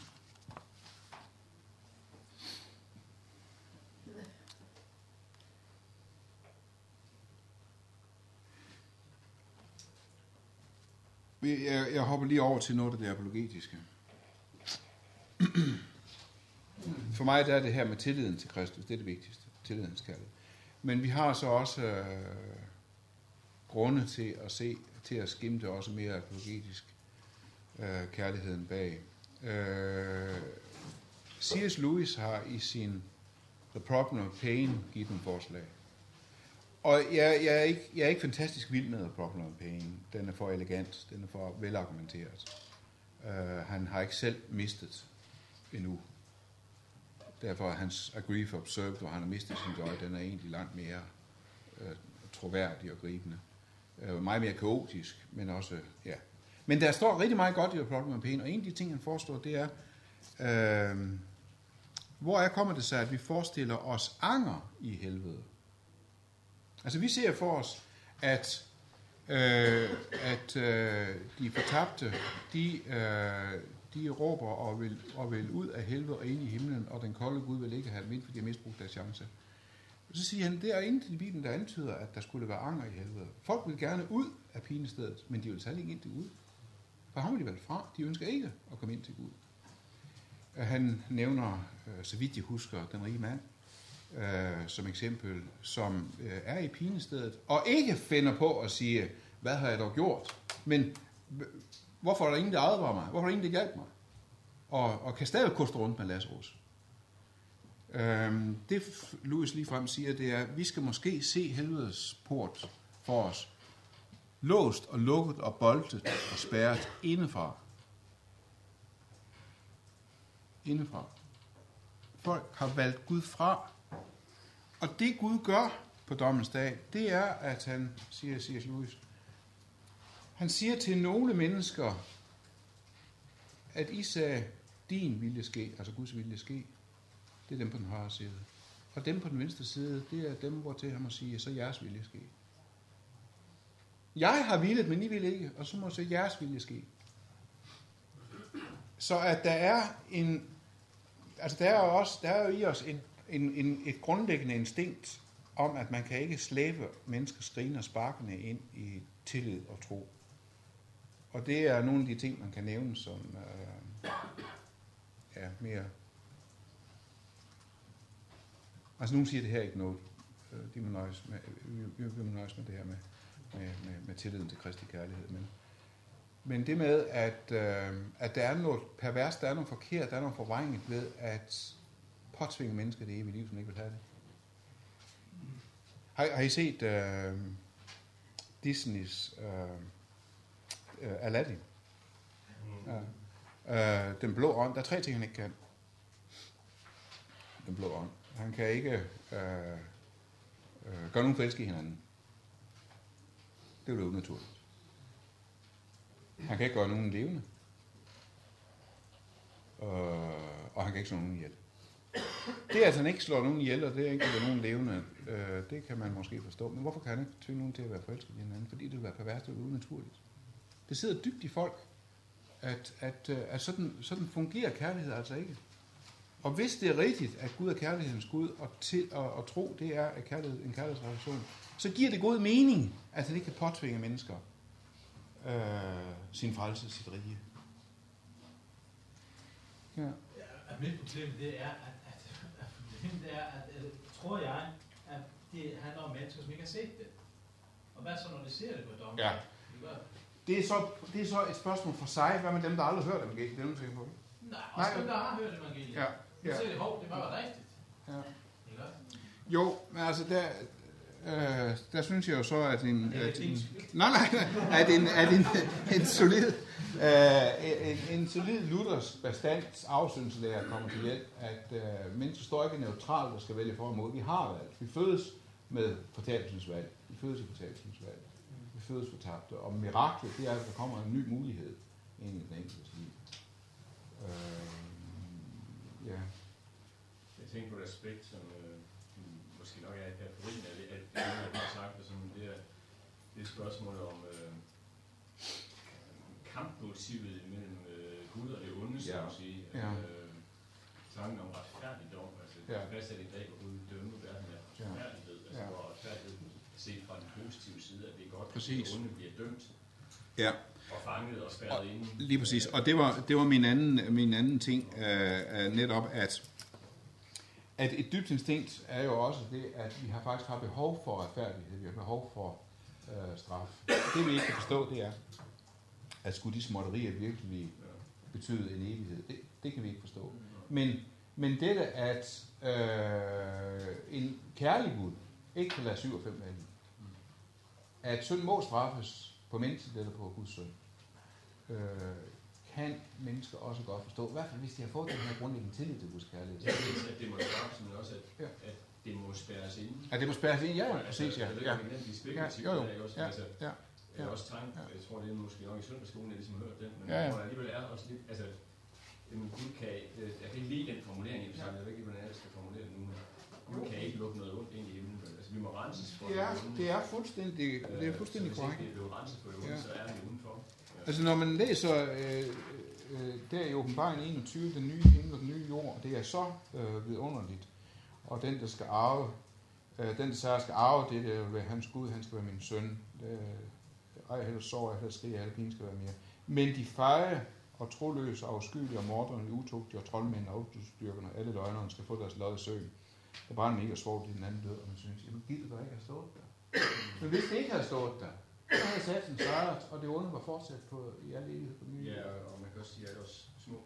Speaker 1: Jeg, jeg hopper lige over til noget af det apologetiske. For mig der er det her med tilliden til Kristus, det er det vigtigste. Tillidens kærlighed. Men vi har så også øh, grunde til at se, til at skimte også mere apologetisk øh, kærligheden bag. Øh, C.S. Lewis har i sin The Problem of Pain givet en forslag. Og jeg, jeg, er ikke, jeg er ikke fantastisk vild med Problem of Pain. Den er for elegant, den er for velargumenteret. Uh, han har ikke selv mistet endnu. Derfor er hans Agree for Observed, hvor han har mistet sin joy, den er egentlig langt mere uh, troværdig og gribende. Uh, meget mere kaotisk, men også, ja. Men der står rigtig meget godt i The Problem of Pain, og en af de ting, han forestår, det er, uh, hvor er kommer det sig, at vi forestiller os anger i helvede? Altså vi ser for os, at, øh, at øh, de fortabte, de, øh, de råber og vil, og vil ud af helvede og ind i himlen, og den kolde Gud vil ikke have dem ind, fordi de har misbrugt deres chance. Og så siger han, det er intet i Bibelen, der antyder, at der skulle være anger i helvede. Folk vil gerne ud af pinestedet, men de vil særlig ikke ind til Gud. For ham vil de valgt fra. De ønsker ikke at komme ind til Gud. Øh, han nævner, øh, så vidt jeg husker, den rige mand, øh, som eksempel, som øh, er i pinestedet, og ikke finder på at sige, hvad har jeg dog gjort? Men hvorfor er der ingen, der advarer mig? Hvorfor er der ingen, der hjælper mig? Og, og kan stadig koste rundt med Lazarus. Øhm, det Louis lige frem siger, det er, at vi skal måske se helvedes port for os. Låst og lukket og boltet og spærret indefra. Indefra. Folk har valgt Gud fra. Og det Gud gør på dommens dag, det er, at han, siger C.S. Lewis, han siger til nogle mennesker, at I sagde, din vilje ske, altså Guds vilje ske, det er dem på den højre side. Og dem på den venstre side, det er dem, hvor til han må sige, så jeres vilje ske. Jeg har villet, men I vil ikke, og så må så jeres vilje ske. Så at der er en, altså der er også, der er jo i os en, en, en, et grundlæggende instinkt om, at man kan ikke slæbe mennesker skrigende og sparkende ind i tillid og tro. Og det er nogle af de ting, man kan nævne som øh, ja, mere... Altså nogen siger det her ikke noget. Øh, de må nøjes med, vi, vi, må nøjes med det her med, med, med, med tilliden til kristig kærlighed. Men, men det med, at, øh, at der er noget pervers, der er noget forkert, der er noget forvrænget ved at påtvinge mennesker det evige liv, som ikke vil have det. Har, har I set øh, Disneys øh, øh, Aladdin? Ja. Øh, den blå ånd. Der er tre ting, han ikke kan. Den blå ånd. Han kan ikke øh, øh, gøre nogen forelske i hinanden. Det er jo unaturligt. Han kan ikke gøre nogen levende. Øh, og han kan ikke slå nogen ihjel. Det, at han ikke slår nogen ihjel, og det er ikke gør nogen levende, øh, det kan man måske forstå. Men hvorfor kan han ikke tvinge nogen til at være forelsket i hinanden? Fordi det vil være perverst og unaturligt. Det sidder dybt i folk, at, at, øh, at sådan, sådan fungerer kærlighed altså ikke. Og hvis det er rigtigt, at Gud er kærlighedens Gud, og, til, og, og tro, det er at kærlighed, en kærlighedsrelation, så giver det god mening, at han ikke kan påtvinge mennesker øh, sin frelse, sit rige. Ja.
Speaker 2: Ja, mit problem det er, at, at, at, det er, at, at, tror jeg, at det handler om mennesker, som ikke har set det. Og hvad så, når de ser det på dommen?
Speaker 1: Ja. Det er, så, det er så et spørgsmål for sig. Hvad med dem, der aldrig har hørt evangeliet? Det er du tænker på.
Speaker 2: Nej, også
Speaker 1: Nej.
Speaker 2: dem, der har hørt evangeliet.
Speaker 1: Ja, ja.
Speaker 2: ser de, hov, det var rigtigt.
Speaker 1: Ja.
Speaker 2: Ikke?
Speaker 1: Jo, men altså der, øh, der synes jeg jo så, at en...
Speaker 2: Det
Speaker 1: At en nej, nej, at en, at en, en solid, øh, en, en solid Luthers bestands afsynslærer kommer til hjælp, at øh, mennesker står ikke neutralt og skal vælge for og imod. Vi har valgt. Vi fødes med fortabelsesvalg. Vi fødes i fortabelsesvalg. Vi fødes fortabte. Og miraklet, det er, at der kommer en ny mulighed ind i den enkelte liv. Øh, ja.
Speaker 6: Jeg tænker på et aspekt, som øh,
Speaker 4: måske nok er, er at, at, at jeg har sagt, det, sådan, det, er, det er spørgsmålet om øh, kampmotivet mellem øh, Gud og det onde, så
Speaker 1: Ja.
Speaker 4: at sige.
Speaker 1: Ja.
Speaker 4: Øh, tanken om retfærdigdom, altså
Speaker 1: Ja.
Speaker 4: ja. fastsat i dag, hvor Gud dømmer verden af
Speaker 1: Ja.
Speaker 4: retfærdighed, altså
Speaker 1: Ja.
Speaker 4: hvor retfærdighed set fra den positive side, at det er godt,
Speaker 1: Præcis.
Speaker 4: at det onde bliver dømt
Speaker 1: Ja.
Speaker 4: og fanget og spærret inde.
Speaker 1: Lige præcis. Og det var, det var min, anden, min anden ting, øh, øh, netop at, at et dybt instinkt er jo også det, at vi har faktisk har behov for retfærdighed. Vi har behov for øh, straf. Det vi ikke kan forstå, det er, at skulle de småtterier virkelig betyde en evighed. Det, det kan vi ikke forstå. Men, men dette, at øh, en kærlig Gud ikke kan lade syv og fem vælge, at synd må straffes på mennesket eller på Guds søn, øh, kan mennesker også godt forstå. I hvert fald, hvis de har fået den her grundlæggende tillid til Guds kærlighed.
Speaker 4: Ja, at det må men også, at,
Speaker 1: Ja.
Speaker 4: at det må spærres inde.
Speaker 1: Ja, det må spærres ind. Ja, ja,
Speaker 4: Og
Speaker 1: præcis, ja.
Speaker 4: Altså, jeg
Speaker 1: Ja.
Speaker 4: er
Speaker 1: Ja, jo, jo. Ja,
Speaker 4: altså,
Speaker 1: ja,
Speaker 4: er
Speaker 1: ja.
Speaker 4: også tanken,
Speaker 1: Ja.
Speaker 4: jeg tror, det er måske nok i søndagsskolen, jeg ligesom har hørt den, men
Speaker 1: Ja,
Speaker 4: ja,
Speaker 1: ja.
Speaker 4: ja. hvor alligevel er også lidt, altså, jamen, Gud kan, øh, jeg kan ikke lide den formulering sig, jeg ved ikke, hvordan jeg skal formulere det nu, men Gud kan ikke lukke noget ondt ind i himlen, altså vi må renses for
Speaker 1: Det er,
Speaker 4: det
Speaker 1: er fuldstændig, det er
Speaker 4: Øh,
Speaker 1: fuldstændig
Speaker 4: så hvis
Speaker 1: korrekt.
Speaker 4: ikke det er blevet renset for det onde,
Speaker 1: Ja.
Speaker 4: så er det udenfor.
Speaker 1: Altså når man læser øh, øh, der i åbenbaringen 21, den nye himmel og den nye jord, det er så øh, vidunderligt. Og den, der skal arve, øh, den, der skal arve det, er vil være hans Gud, han skal være min søn. Det, ej, heller sår, heller skriger, heller pine skal være mere. Men de feje og troløse og afskyelige og morderne, utugtige og troldmænd og udstyrkerne, alle løgnerne skal få deres lod i søen. Der brænder mega svovl i den anden død, og man synes, jamen gider der ikke have stået der. Men hvis det ikke havde stået der, så havde satan sejret, og det onde var fortsat på, i al evighed på den nye
Speaker 4: Ja, og- man kan også sige, at også små,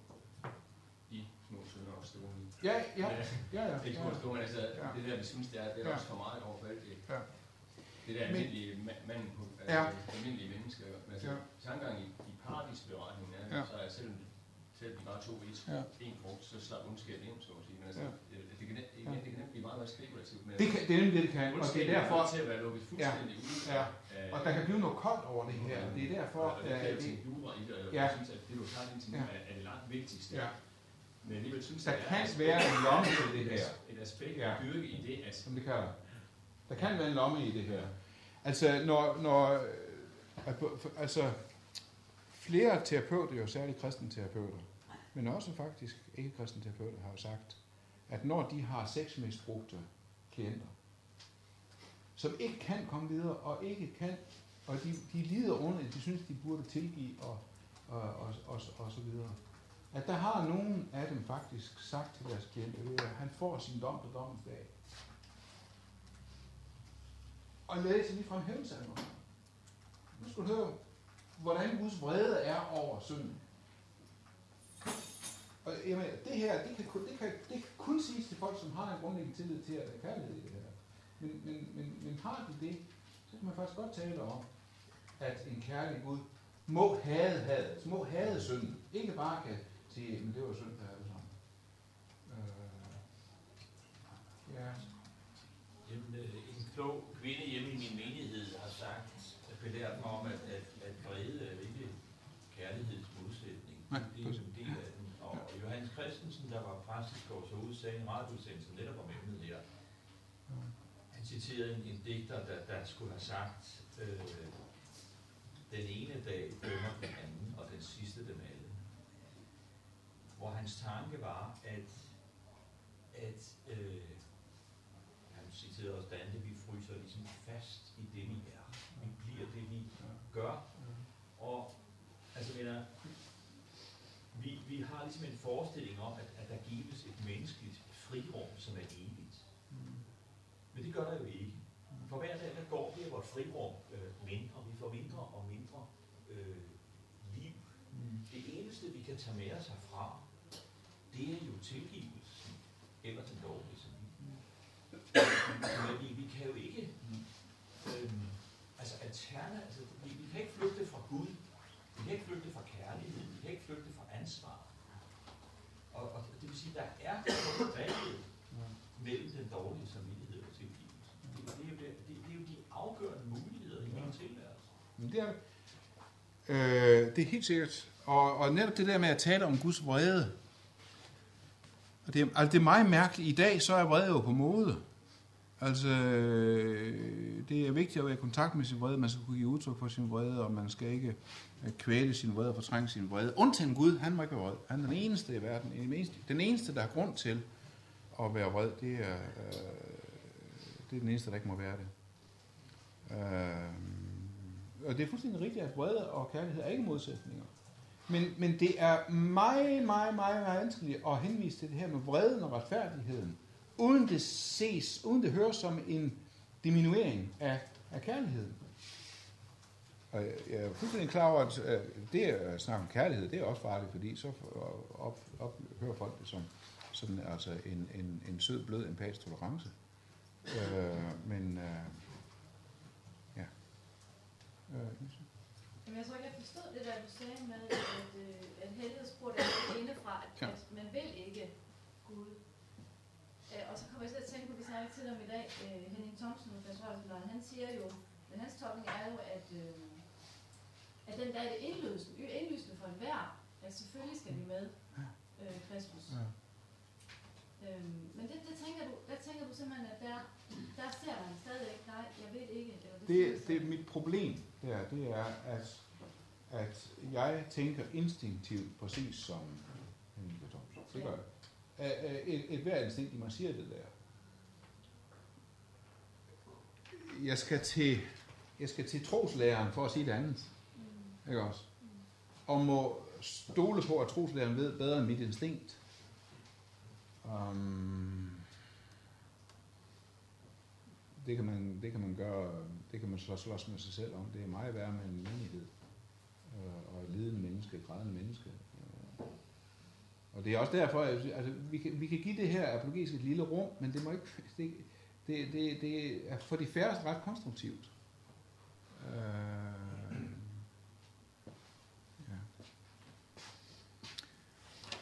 Speaker 4: de små sønner og store.
Speaker 1: Ja, ja, ja, ja.
Speaker 4: Ikke små store, men altså,
Speaker 1: Ja.
Speaker 4: det der, vi synes, det er, det er
Speaker 1: Ja.
Speaker 4: også for meget over for alt det.
Speaker 1: Ja.
Speaker 4: Det der
Speaker 1: Men-
Speaker 4: almindelige ma- manden på, altså,
Speaker 1: Ja.
Speaker 4: almindelige mennesker. Altså,
Speaker 1: Ja.
Speaker 4: tankegang i, i paradisberetningen er,
Speaker 1: Ja.
Speaker 4: så er selvom, selvom de bare to et,
Speaker 1: Ja.
Speaker 4: en frugt, så slap ondskab ind, så at sige. Men altså,
Speaker 1: Ja.
Speaker 4: Det, kan, igen, det kan nemt blive meget, meget spekulativt. Men
Speaker 1: Det, kan, det er nemlig det, det kan, og det er derfor,
Speaker 4: til at være lukket fuldstændig ud.
Speaker 1: ja.
Speaker 4: af-
Speaker 1: og der kan blive noget koldt over det her. Det er derfor,
Speaker 4: og det kan
Speaker 1: at
Speaker 4: jo
Speaker 1: det,
Speaker 4: tænke jura i det, og
Speaker 1: Ja.
Speaker 4: jeg synes, at det, du har indtil nu,
Speaker 1: Ja.
Speaker 4: er, det langt vigtigste.
Speaker 1: ja,
Speaker 4: Men alligevel synes
Speaker 1: der
Speaker 4: jeg,
Speaker 1: kan
Speaker 4: at-
Speaker 1: være en lomme til det her.
Speaker 4: Et aspekt
Speaker 1: Ja.
Speaker 4: ja. dyrke i det, at
Speaker 1: som det kalder. Der kan være en lomme i det her. Altså, når, når øh, altså, flere terapeuter, jo særligt kristne terapeuter, men også faktisk ikke-kristne terapeuter, har jo sagt, at når de har sexmisbrugte klienter, som ikke kan komme videre, og ikke kan, og de, de lider under det, de synes, de burde tilgive, og, og, og, og, og så videre. At der har nogen af dem faktisk sagt til deres klienter, at han får sin dom på dommens dag. Og læse lige fra en hævnsalmer. Nu skal du høre, hvordan Guds vrede er over synden. Og jamen, det her, det kan, kun- det, kan, det kan kun siges til folk, som har en grundlæggende tillid til, at der er kærlighed i det her. Men, men, men, men har de det, så kan man faktisk godt tale om, at en kærlig Gud må hade hadet, må hade synden. Ikke bare kan sige, men det var synd for alle sammen. Øh, ja.
Speaker 3: Jamen, øh, en klog kvinde hjemme i min menighed har sagt, at belært mig om, at, at, at vrede er ikke kærligheds modsætning.
Speaker 1: Nej,
Speaker 3: det er jo en del af den. Og Johannes Christensen, der var præst så Skovshoved, sagde en radioudsendelse netop om emnet her. Han citerede en, en digter, der, der skulle have sagt, øh, den ene dag dømmer den anden, og den sidste dem alle. Hvor hans tanke var, at, at øh, han citerede også Dante, vi fryser ligesom fast i det, vi er. Vi bliver det, vi gør. Og altså, mener, vi, har ligesom en forestilling om, at, at der gives et menneskeligt frirum, som er evigt. Men det gør der jo ikke. For hver dag, der går bliver vores frirum øh, mindre. Vi får mindre og mindre øh, liv. Det eneste, vi kan tage med os herfra, det er jo tilgivelsen eller den dårlige samvittighed. Men vi, vi kan jo ikke, øhm, altså alterna, altså, vi, vi kan ikke flygte fra Gud, vi kan ikke flygte fra kærlighed, vi kan ikke flygte fra ansvar. Vil sige, der er valget mellem den dårlige samvittighed og tilgivelse. Det, det, er jo det, det, det er jo de afgørende muligheder i min tilværelse.
Speaker 1: Men det er. Øh, det er helt sikkert. Og, og netop det der med at tale om Guds vrede. Og det, er- altså det er meget mærkeligt. I dag så er vrede jo på mode. Altså, øh, det er vigtigt at være i kontakt med sin vrede. Man skal kunne give udtryk for sin vrede, og man skal ikke at kvæle sin vrede og fortrænge sin vrede. Undtagen Gud, han må ikke være vred. Han er den eneste i verden. Den eneste, den eneste der har grund til at være vred, det er, øh, det er den eneste, der ikke må være det. Øh, og det er fuldstændig rigtigt, at vrede og kærlighed er ikke modsætninger. Men, men det er meget, meget, meget vanskeligt at henvise til det her med vreden og retfærdigheden, uden det ses, uden det høres som en diminuering af, af kærligheden. Og jeg er fuldstændig klar over, at det at snakke om kærlighed, det er også farligt, fordi så op, op, hører folk det som sådan, altså en, en, en sød, blød, empatisk tolerance. Øh, men øh, ja. Øh,
Speaker 13: Jamen, jeg tror ikke, jeg forstod det der, du sagde med, at, øh, at helvede spurgte er indefra, at,
Speaker 1: Ja.
Speaker 13: at man vil ikke Gud. Øh, og så kommer jeg til at tænke på, vi snakker til om i dag, øh, Henning Thomsen, forsvarsministeren, han siger jo, men hans tolkning er jo, at, øh, at den der er det indlysende, indlysende for enhver, at selvfølgelig skal vi med øh, Kristus.
Speaker 1: Ja.
Speaker 13: Øhm, men det, det tænker du, der tænker du simpelthen, at der, der ser man stadigvæk, nej, jeg ved ikke. Eller det,
Speaker 1: Det, det er mit problem der, det er, at, at jeg tænker instinktivt præcis som Henning Thomsen. Det gør jeg. Et, et hvert instinkt i mig siger det der. Jeg skal til, jeg skal til troslæreren for at sige det andet. Ikke også? Og må stole på, at troslæren ved bedre end mit instinkt. Um, det kan man, det kan man gøre, det kan man så slås med sig selv om. Det er meget værre med en menighed. Øh, og et lidende menneske, et grædende menneske. Øh, Og det er også derfor, at altså, vi, kan, vi kan give det her apologetisk et lille rum, men det må ikke, det, det, det, det er for de færreste ret konstruktivt. Øh,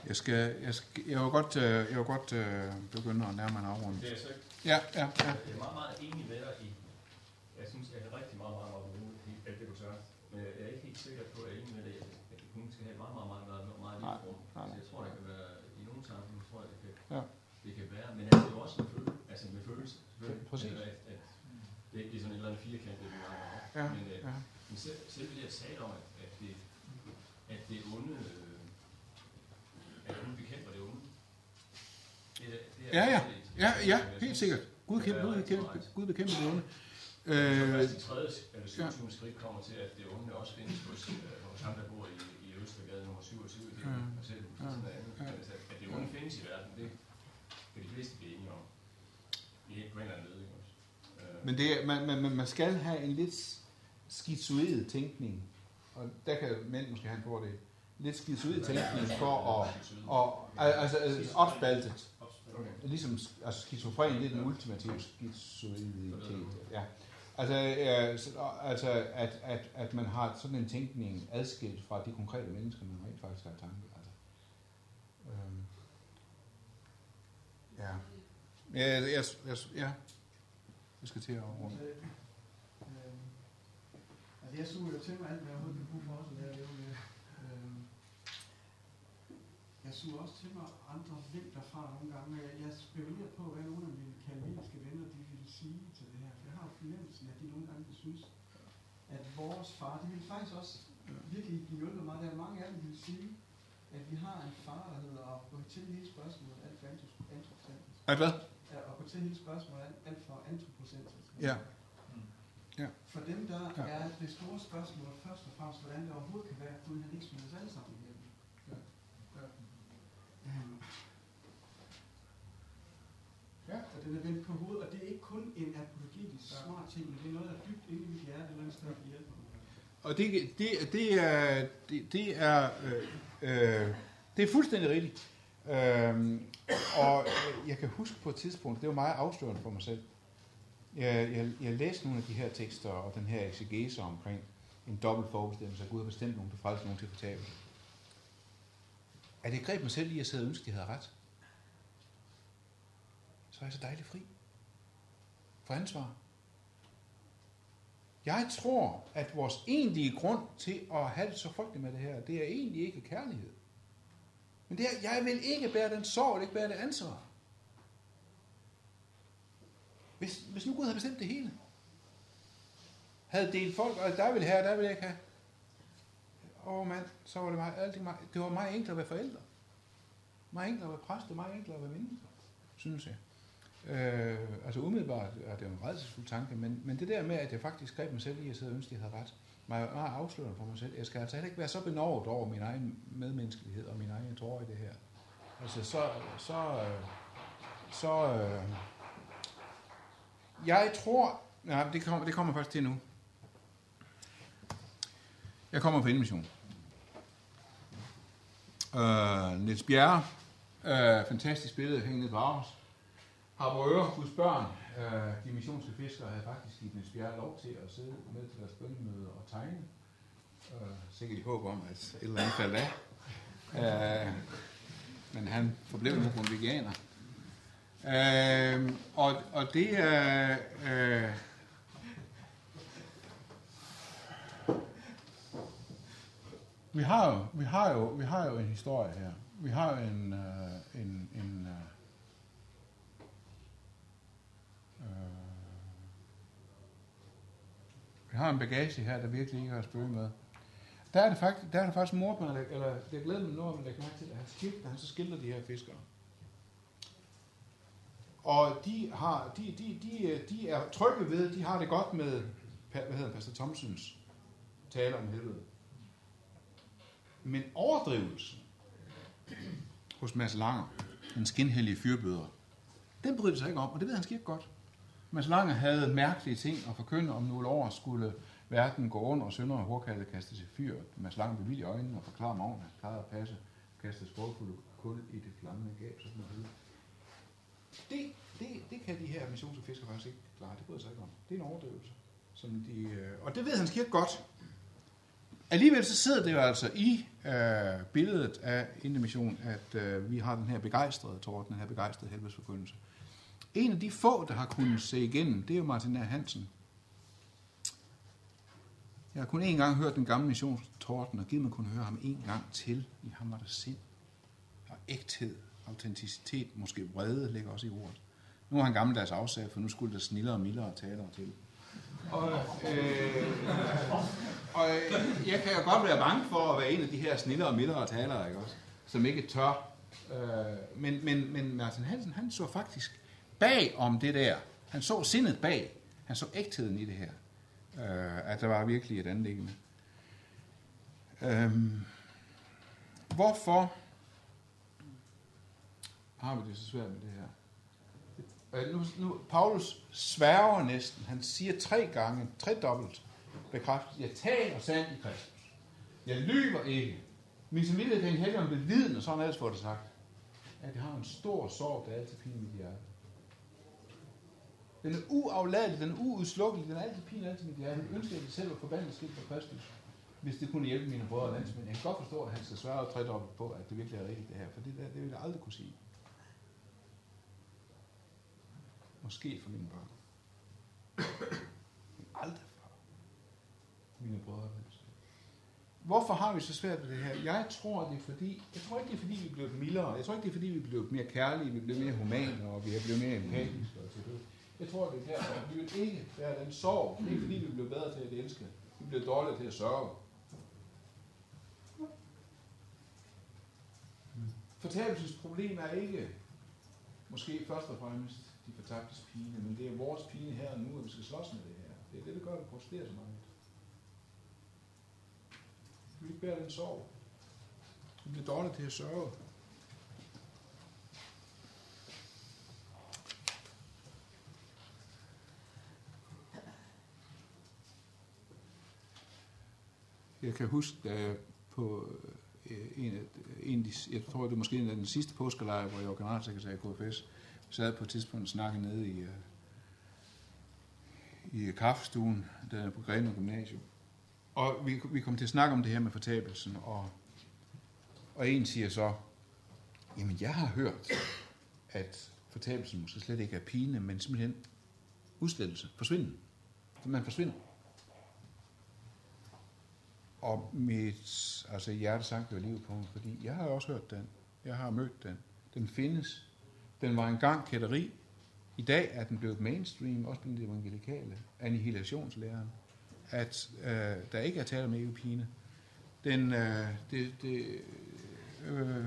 Speaker 1: Jeg skal, jeg skal, jeg vil godt, øh, jeg vil godt øh, begynde at nærme mig en afrunding.
Speaker 4: Det er så.
Speaker 1: Ja, ja, ja.
Speaker 4: Jeg er meget, meget enig med dig i. Jeg synes, jeg er rigtig meget, meget, meget enig i alt det, du sagde. Men jeg er ikke helt sikker på, at jeg er enig med dig, at det kun skal have meget, meget, meget, meget, meget
Speaker 1: Nej,
Speaker 4: lille rum. Så jeg tror, det kan være, i nogle sammenhæng, tror jeg, det kan,
Speaker 1: Ja.
Speaker 4: det kan være. Men altså, det er også en følelse, altså med følelse, selvfølgelig.
Speaker 1: Præcis.
Speaker 4: At, at det ikke bliver sådan et eller andet firkantet, vi har
Speaker 1: Ja,
Speaker 4: Men, øh,
Speaker 1: ja.
Speaker 4: men selv, selv det, jeg sagde om, at, at, det, at det onde, øh, at Gud bekæmper det onde. Det, er- det er
Speaker 1: Ja, ja. Ja, ja, helt sikkert. Gud
Speaker 4: det er
Speaker 1: Gud
Speaker 4: meget.
Speaker 1: Gud bekæmper det onde.
Speaker 4: Øh,
Speaker 1: Øh,
Speaker 4: i tredje eller 27. Ja. skridt kommer til, at det onde også findes hos, øh, hos ham, der bor i, i Østergade nummer 27. Det er
Speaker 1: Ja.
Speaker 4: og selv
Speaker 1: Ja.
Speaker 4: sådan altså, at det onde findes i verden, det kan de fleste blive enige om. I på en eller anden led, ikke også? Øh,
Speaker 1: Men det, man, man, man- man skal have en lidt skizoid tænkning, og der kan mænd måske have en fordel. Lidt skizoid tænkning for at, og, altså, altså opspaltet.
Speaker 4: Okay.
Speaker 1: Ligesom altså, skizofren, det er den ultimative skizoiditet. Ja. Altså, øh, så- altså at, at, at man har sådan en tænkning adskilt fra de konkrete mennesker, man rent faktisk har i tanke. Altså. Øhm. Ja. Ja, jeg, jeg, jeg, ja. Jeg skal til at runde.
Speaker 8: Øh, øh, altså jeg suger jo til mig alt, hvad jeg overhovedet kan bruge for at lære at leve med. Jeg suger også til mig andre vinkler fra nogle gange. Jeg, spekulerer på, hvad nogle af mine kalviniske venner de ville sige til det her. For jeg har jo fornemmelsen, at de nogle gange vil synes, at vores far, det ville faktisk også virkelig hjulpet mig. Der er mange af dem, der vil sige, at vi har en far, der hedder at gå til hele spørgsmålet alt for antropocentrisk.
Speaker 1: At hvad?
Speaker 8: Ja, at gå til hele spørgsmålet alt, for antropocentrisk.
Speaker 1: Ja. Ja.
Speaker 8: For dem, der
Speaker 1: Ja.
Speaker 8: ja. er det store spørgsmål først og fremmest, hvordan det overhovedet kan være, at Gud han ikke smider os alle sammen ihjel.
Speaker 1: Ja. Ja.
Speaker 8: Øhm,
Speaker 1: Ja.
Speaker 8: Og den er vendt på hovedet, og det er ikke kun en apologetisk
Speaker 1: Ja.
Speaker 8: smart ting, men det er noget, der er dybt inde i mit hjerte, eller andet sted, der hjælper mig.
Speaker 1: Og det, det, det er, det, det er, øh, øh, det er fuldstændig rigtigt. Øhm, og øh, jeg kan huske på et tidspunkt, det var meget afslørende for mig selv. Jeg, jeg, jeg læste nogle af de her tekster og den her exegese omkring en dobbelt forudstemmelse, at Gud har bestemt nogen til frelse, nogen til fortabelse. At det greb mig selv i at sidde og ønske, at de havde ret. Så er jeg så dejligt fri. For ansvar. Jeg tror, at vores egentlige grund til at have det så frygteligt med det her, det er egentlig ikke kærlighed. Men det er, jeg vil ikke bære den sorg, og ikke bære det ansvar. Hvis, hvis nu Gud havde bestemt det hele, havde delt folk, og der vil her, der vil jeg ikke have. Åh oh, mand, så var det meget, alting meget, det var meget enklere at være forældre. Meget enklere at være præst, og meget enklere at være mennesker, synes jeg. Øh, altså umiddelbart er det jo en redselsfuld tanke, men, men det der med, at jeg faktisk greb mig selv i at sidde og ønske, at jeg havde ret, meget, meget afslørende for mig selv. Jeg skal altså heller ikke være så benovet over min egen medmenneskelighed og min egen tårer i det her. Altså så, så, øh, så, øh, jeg tror, nej, det kommer, det kommer først til nu. Jeg kommer på Indmission. Øh, Niels Bjerre, øh, fantastisk billede hængende på Aarhus. Harboøre, hos børn, øh, de missionske fiskere havde faktisk givet Niels Bjerre lov til at sidde med til deres bønnemøde og tegne. Øh, sikkert i håb om, at et eller andet faldt af. Øh, men han forblev nu grundvigianer. Øh, og, og det er... Øh, vi har jo, vi har jo, vi har jo en historie her. Vi har jo en, øh, en, en øh, øh, vi har en bagage her, der virkelig ikke har spøge med. Der er det faktisk, der er det faktisk mor, eller det glæder mig noget, man lægger mærke til, at han, skilder, han så skildrer de her fiskere. Og de, har, de, de, de, de er trygge ved, de har det godt med, hvad hedder Pastor Thomsens tale om helvede. Men overdrivelsen hos Mads Langer, den skinhellige fyrbøder, den bryder sig ikke om, og det ved han skidt godt. Mads Langer havde mærkelige ting at forkynde om nogle år skulle verden gå under, og sønder og hårdkaldet kastes i fyr. Mads Langer bevilge i øjnene og forklare magen, at plejede at passe, kaste sprogfulde kul i det flammende gab, så sådan det, det, det kan de her missions- og fiskere faktisk ikke klare. Det bryder sig ikke om. Det er en overdrivelse. Som de, øh, og det ved han skidt godt. Alligevel så sidder det jo altså i øh, billedet af Indemission, at øh, vi har den her begejstrede torden, den her begejstrede helvedesforkyndelse. En af de få, der har kunnet se igennem, det er jo Martin R. Hansen. Jeg har kun én gang hørt den gamle missionstorden, og givet mig kunne høre ham én gang til. I ham var der sind og ægthed, autenticitet, måske vrede, ligger også i ordet. Nu er han gammeldags afsag, for nu skulle der snillere og mildere talere til. Og, øh, og jeg kan jo godt være bange for at være en af de her snillere og mildere talere, ikke også? Som ikke tør. Øh, men, men, men Martin Hansen, han så faktisk bag om det der. Han så sindet bag. Han så ægtheden i det her. Øh, at der var virkelig et anlæggende. Øh, hvorfor har vi det så svært med det her? Øh, nu, nu, Paulus sværger næsten. Han siger tre gange, tre dobbelt bekræftet. Jeg taler sandt i Kristus. Jeg lyver ikke. Min samvittighed kan heller om bevidne, og sådan ellers får det sagt. At jeg har en stor sorg, der altid piner mit hjerte. Den er uafladelig, den er uudslukkelig, den er altid pin altid mit hjerte. Jeg ønsker, at jeg selv var forbandet skilt for Kristus, hvis det kunne hjælpe mine brødre og landsmænd. Jeg kan godt forstå, at han skal sværge tre dobbelt på, at det virkelig er rigtigt det her, for det, der, det vil jeg aldrig kunne sige. Måske for mine børn. Men aldrig for mine brødre. Hvorfor har vi så svært ved det her? Jeg tror, det er fordi, jeg tror ikke, det er fordi, vi er blevet mildere. Jeg tror ikke, det er fordi, vi er blevet mere kærlige, vi er blevet mere humane, og vi er blevet mere empatiske. Og til. Jeg tror, det er derfor. Vi vil ikke være den sorg. Det er ikke fordi, vi blev bedre til at elske. Vi bliver dårligere til at sørge. Fortabelsens problem er ikke måske først og fremmest de fortabtes pine, men det er vores pine her og nu, at vi skal slås med det her. Det er det, der gør, at vi protesterer så meget. Vi ikke bære den sorg. Vi bliver dårlige til at sørge. Jeg kan huske, da jeg på øh, en af, en af de, jeg tror, det var måske en af den sidste påskelejr, hvor jeg var generalsekretær i KFS, sad på et tidspunkt og snakkede nede i, øh, i øh, kaffestuen, der på Grenaa Gymnasium. Og vi, vi kom til at snakke om det her med fortabelsen, og, og en siger så, jamen jeg har hørt, at fortabelsen måske slet ikke er pine, men simpelthen udslettelse, forsvinden. Man forsvinder. Og mit altså hjerte sank jo livet på mig, fordi jeg har også hørt den. Jeg har mødt den. Den findes. Den var engang kætteri. I dag er den blevet mainstream, også blandt de evangelikale, annihilationslæren, at øh, der ikke er tale om EU-pine. Den, øh, det, det, øh, øh,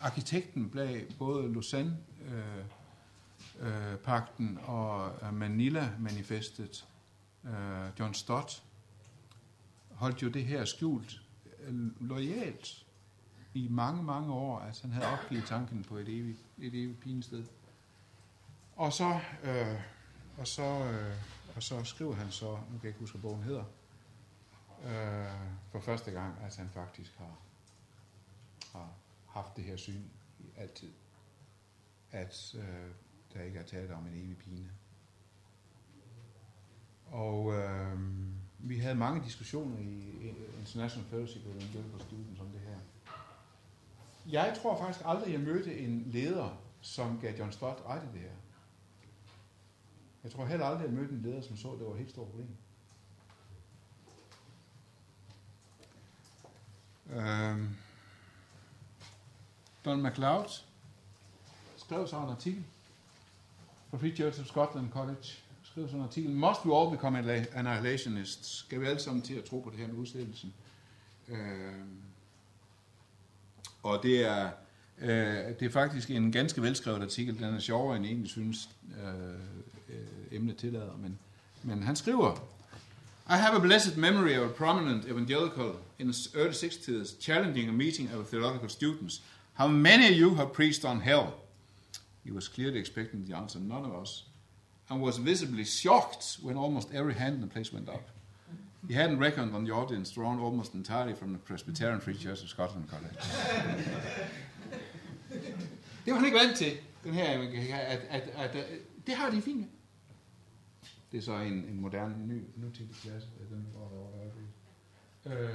Speaker 1: arkitekten bag både Lausanne øh, øh, pakten og øh, Manila manifestet, øh, John Stott, holdt jo det her skjult øh, lojalt i mange, mange år, at han havde opgivet tanken på et evigt, et evigt pinested. Og så, øh, og, så, øh, og så skriver han så, nu kan jeg ikke huske, hvad bogen hedder, øh, for første gang, at han faktisk har, har haft det her syn altid, at øh, der ikke er tale om en evig pine. Og øh, vi havde mange diskussioner i International Fellowship of Evangelical Students om det her. Jeg tror faktisk aldrig, jeg mødte en leder, som gav John Stott ret i det her. Jeg tror heller aldrig, jeg mødte en leder, som så, at det var et helt stort problem. Øhm. Don MacLeod skrev så en artikel fra Free Church of Scotland College. Skrev så en artikel. Must we all become annihilationists? Skal vi alle sammen til at tro på det her med udsættelsen? Øhm. Og det er, øh, det er faktisk en ganske velskrevet artikel. Den er sjovere, end jeg egentlig synes, øh, øh, emnet tillader. Men, men han skriver, I have a blessed memory of a prominent evangelical in the early 60s challenging a meeting of theological students. How many of you have preached on hell? He was clearly expecting the answer, none of us, and was visibly shocked when almost every hand in the place went up. He hadn't reckoned on the audience drawn almost entirely from the Presbyterian Free Church of Scotland College. det var han ikke vant til, den her, at, at, at, at det har de fint med. Det er så en, en moderne, ny, nutidig klasse, øh, den går der over øh,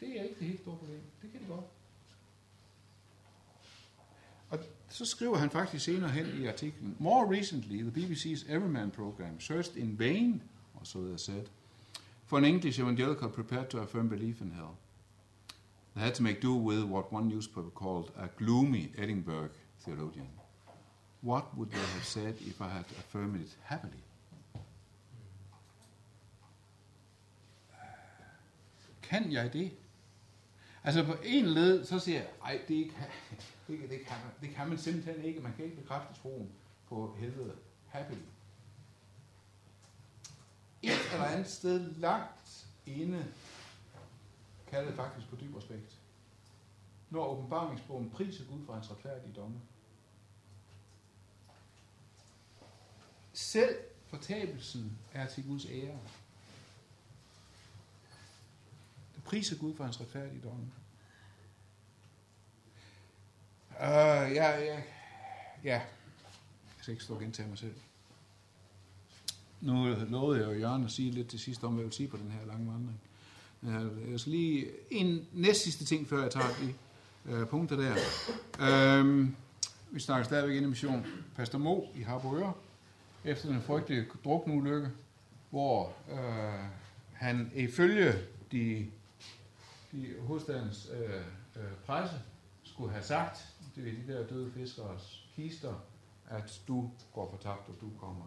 Speaker 1: Det er ikke det helt store problem. Det kan det godt. Og så skriver han faktisk senere hen i artiklen, More recently, the BBC's Everyman program searched in vain, or so they said, for an English evangelical prepared to affirm belief in hell. They had to make do with what one newspaper called a gloomy Edinburgh theologian. What would they have said if I had affirmed it happily? Kan jeg det? Altså på en led, så siger jeg, ej, det kan, det, det, kan man, det kan man simpelthen ikke. Man kan ikke bekræfte troen på helvede happily. Et eller andet sted langt inde kalder det faktisk på dyb respekt. Når åbenbaringsbogen priser Gud for hans retfærdige domme. Selv fortabelsen er til Guds ære. Det priser Gud for hans retfærdige domme. Uh, ja, ja, ja. Jeg skal ikke stå og gentage mig selv. Nu lovede jeg jo Jørgen at sige lidt til sidst om, hvad jeg vil sige på den her lange vandring. Øh, jeg skal lige en næst sidste ting, før jeg tager de øh, punkter der. Uh, vi snakker stadigvæk ind i mission. Pastor Mo i Harboøre, efter den frygtelige drukneulykke, hvor øh, han ifølge de, de hovedstadens øh, øh, presse skulle have sagt, det er de der døde fiskers kister, at du går fortabt, og du kommer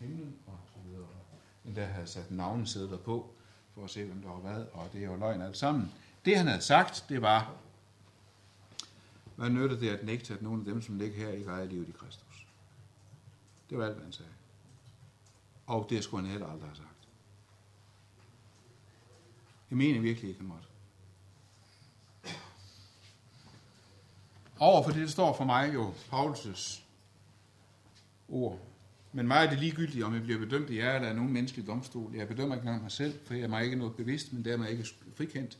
Speaker 1: himlen, og så videre. Endda havde sat navnesedler på, for at se, hvem der har været, og det er jo løgn alt sammen. Det han havde sagt, det var, hvad nytter det at nægte, at nogle af dem, som ligger her, ikke ejer livet i Kristus? Det var alt, hvad han sagde. Og det skulle han heller aldrig have sagt. Jeg mener virkelig ikke, han måtte. Over for det, der står for mig jo Paulus' ord. Men mig er det ligegyldigt, om jeg bliver bedømt i jer, eller er nogen menneskelig domstol. Jeg bedømmer ikke engang mig selv, for jeg er mig ikke noget bevidst, men dermed ikke frikendt.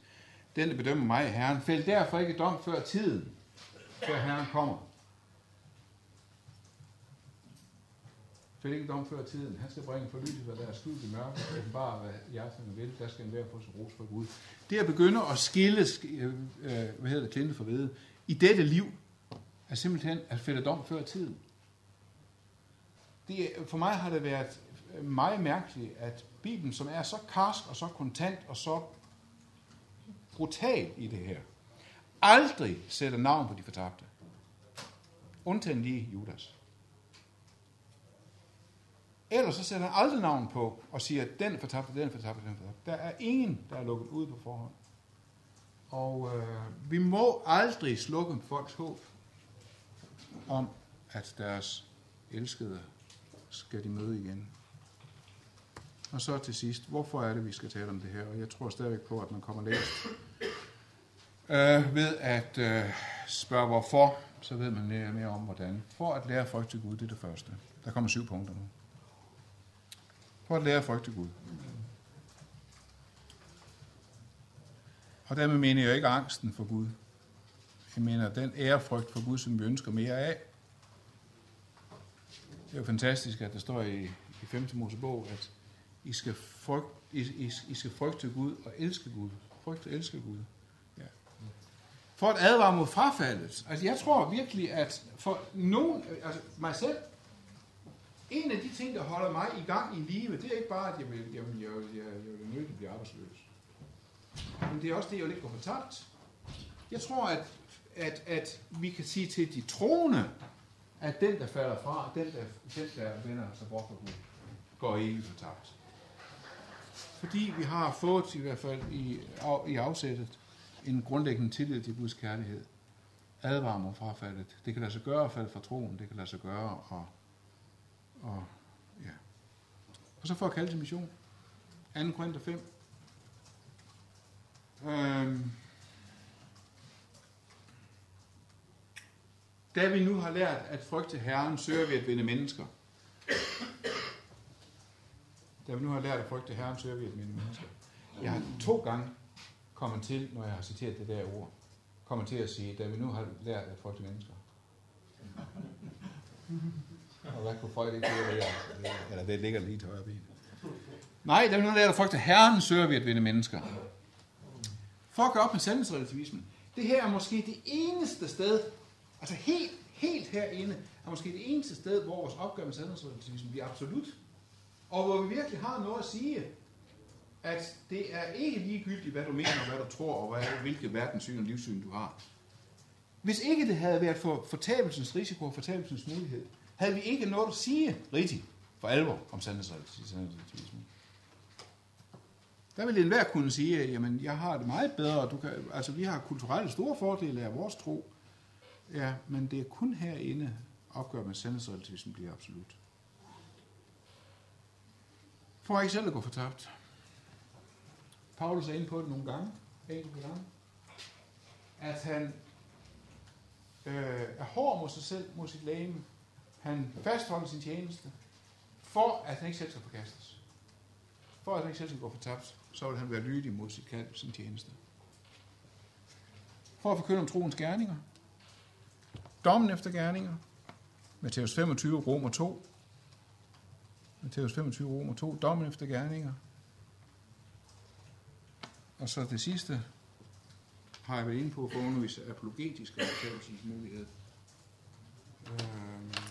Speaker 1: Den, der bedømmer mig, er Herren. Fæld derfor ikke dom før tiden, før Herren kommer. Fæld ikke dom før tiden. Han skal bringe forlyselse, hvad der er skjult i mørket, og bare hvad hjerterne vil. Der skal enhver få sin ros for Gud. Det at begynde at skille, øh, øh, hvad hedder det, klinde for ved, i dette liv, er simpelthen at fælde dom før tiden. Det, for mig har det været meget mærkeligt, at Bibelen, som er så karsk og så kontant og så brutal i det her, aldrig sætter navn på de fortabte. Undtagen lige Judas. Ellers så sætter han aldrig navn på og siger, at den er fortabt, den er fortabt, den er fortabt. Der er ingen, der er lukket ud på forhånd. Og øh, vi må aldrig slukke folks håb om, at deres elskede skal de møde igen. Og så til sidst, hvorfor er det, vi skal tale om det her? Og jeg tror stadigvæk på, at man kommer længst øh, ved at øh, spørge hvorfor, så ved man mere, mere om hvordan. For at lære frygt til Gud, det er det første. Der kommer syv punkter nu. For at lære frygt til Gud. Og dermed mener jeg ikke angsten for Gud. Jeg mener den ærefrygt for Gud, som vi ønsker mere af. Det er jo fantastisk, at der står i, i 5. Mosebog, at I skal, frygt, I, I, I skal frygte Gud og elske Gud. Frygte og elske Gud. Ja. For at advare mod frafaldet. Altså jeg tror virkelig, at for nogen, altså mig selv, en af de ting, der holder mig i gang i livet, det er ikke bare, at jeg vil, jeg vil, jeg vil, jeg vil, jeg vil nødt til at blive arbejdsløs. Men det er også det, jeg vil ikke gå fortabt. Jeg tror, at, at, at vi kan sige til de troende, at den, der falder fra, den, der, den, der vender sig bort fra Gud, går ikke fortabt. Fordi vi har fået, i hvert fald i, i afsættet, en grundlæggende tillid til Guds kærlighed. Advarer mod frafaldet. Det kan lade sig gøre at falde fra troen. Det kan lade sig gøre og, og ja. Og så får jeg kalde til mission. 2. Korinther 5. Øhm, da vi nu har lært at frygte Herren, søger vi at vinde mennesker. Da vi nu har lært at frygte Herren, søger vi at vinde mennesker. Jeg har to gange kommet til, når jeg har citeret det der ord, kommer til at sige, da vi nu har lært at frygte mennesker. Og hvad kunne Freud ikke gøre det? Eller det ligger lige til højre ben. Nej, da vi nu har lært at frygte Herren, søger vi at vinde mennesker. For at gøre op med sandhedsrelativismen. Det her er måske det eneste sted, altså helt, helt herinde, er måske det eneste sted, hvor vores opgør med sandhedsrelativismen bliver absolut. Og hvor vi virkelig har noget at sige, at det er ikke ligegyldigt, hvad du mener, og hvad du tror, og hvad, hvilket verdenssyn og livssyn du har. Hvis ikke det havde været for fortabelsens risiko og fortabelsens mulighed, havde vi ikke noget at sige rigtigt for alvor om sandhedsrelativismen. Der ville enhver kunne sige, jamen jeg har det meget bedre, du kan, altså vi har kulturelle store fordele af vores tro, ja, men det er kun herinde, opgør med sandhedsrelativismen bliver absolut. For ikke selv at gå fortabt. Paulus er inde på det nogle gange, enkelte gange, at han øh, er hård mod sig selv, mod sit læge. Han fastholder sin tjeneste, for at han ikke selv skal forkastes. For at han ikke selv skal gå fortabt, så vil han være lydig mod sit kald, sin tjeneste. For at forkynde om troens gerninger. Dommen efter gerninger. Matthæus 25, Romer 2. Matthæus 25, Romer 2. Dommen efter gerninger. Og så det sidste har jeg været inde på for at undervise apologetisk retfærdighedsmulighed. Øhm.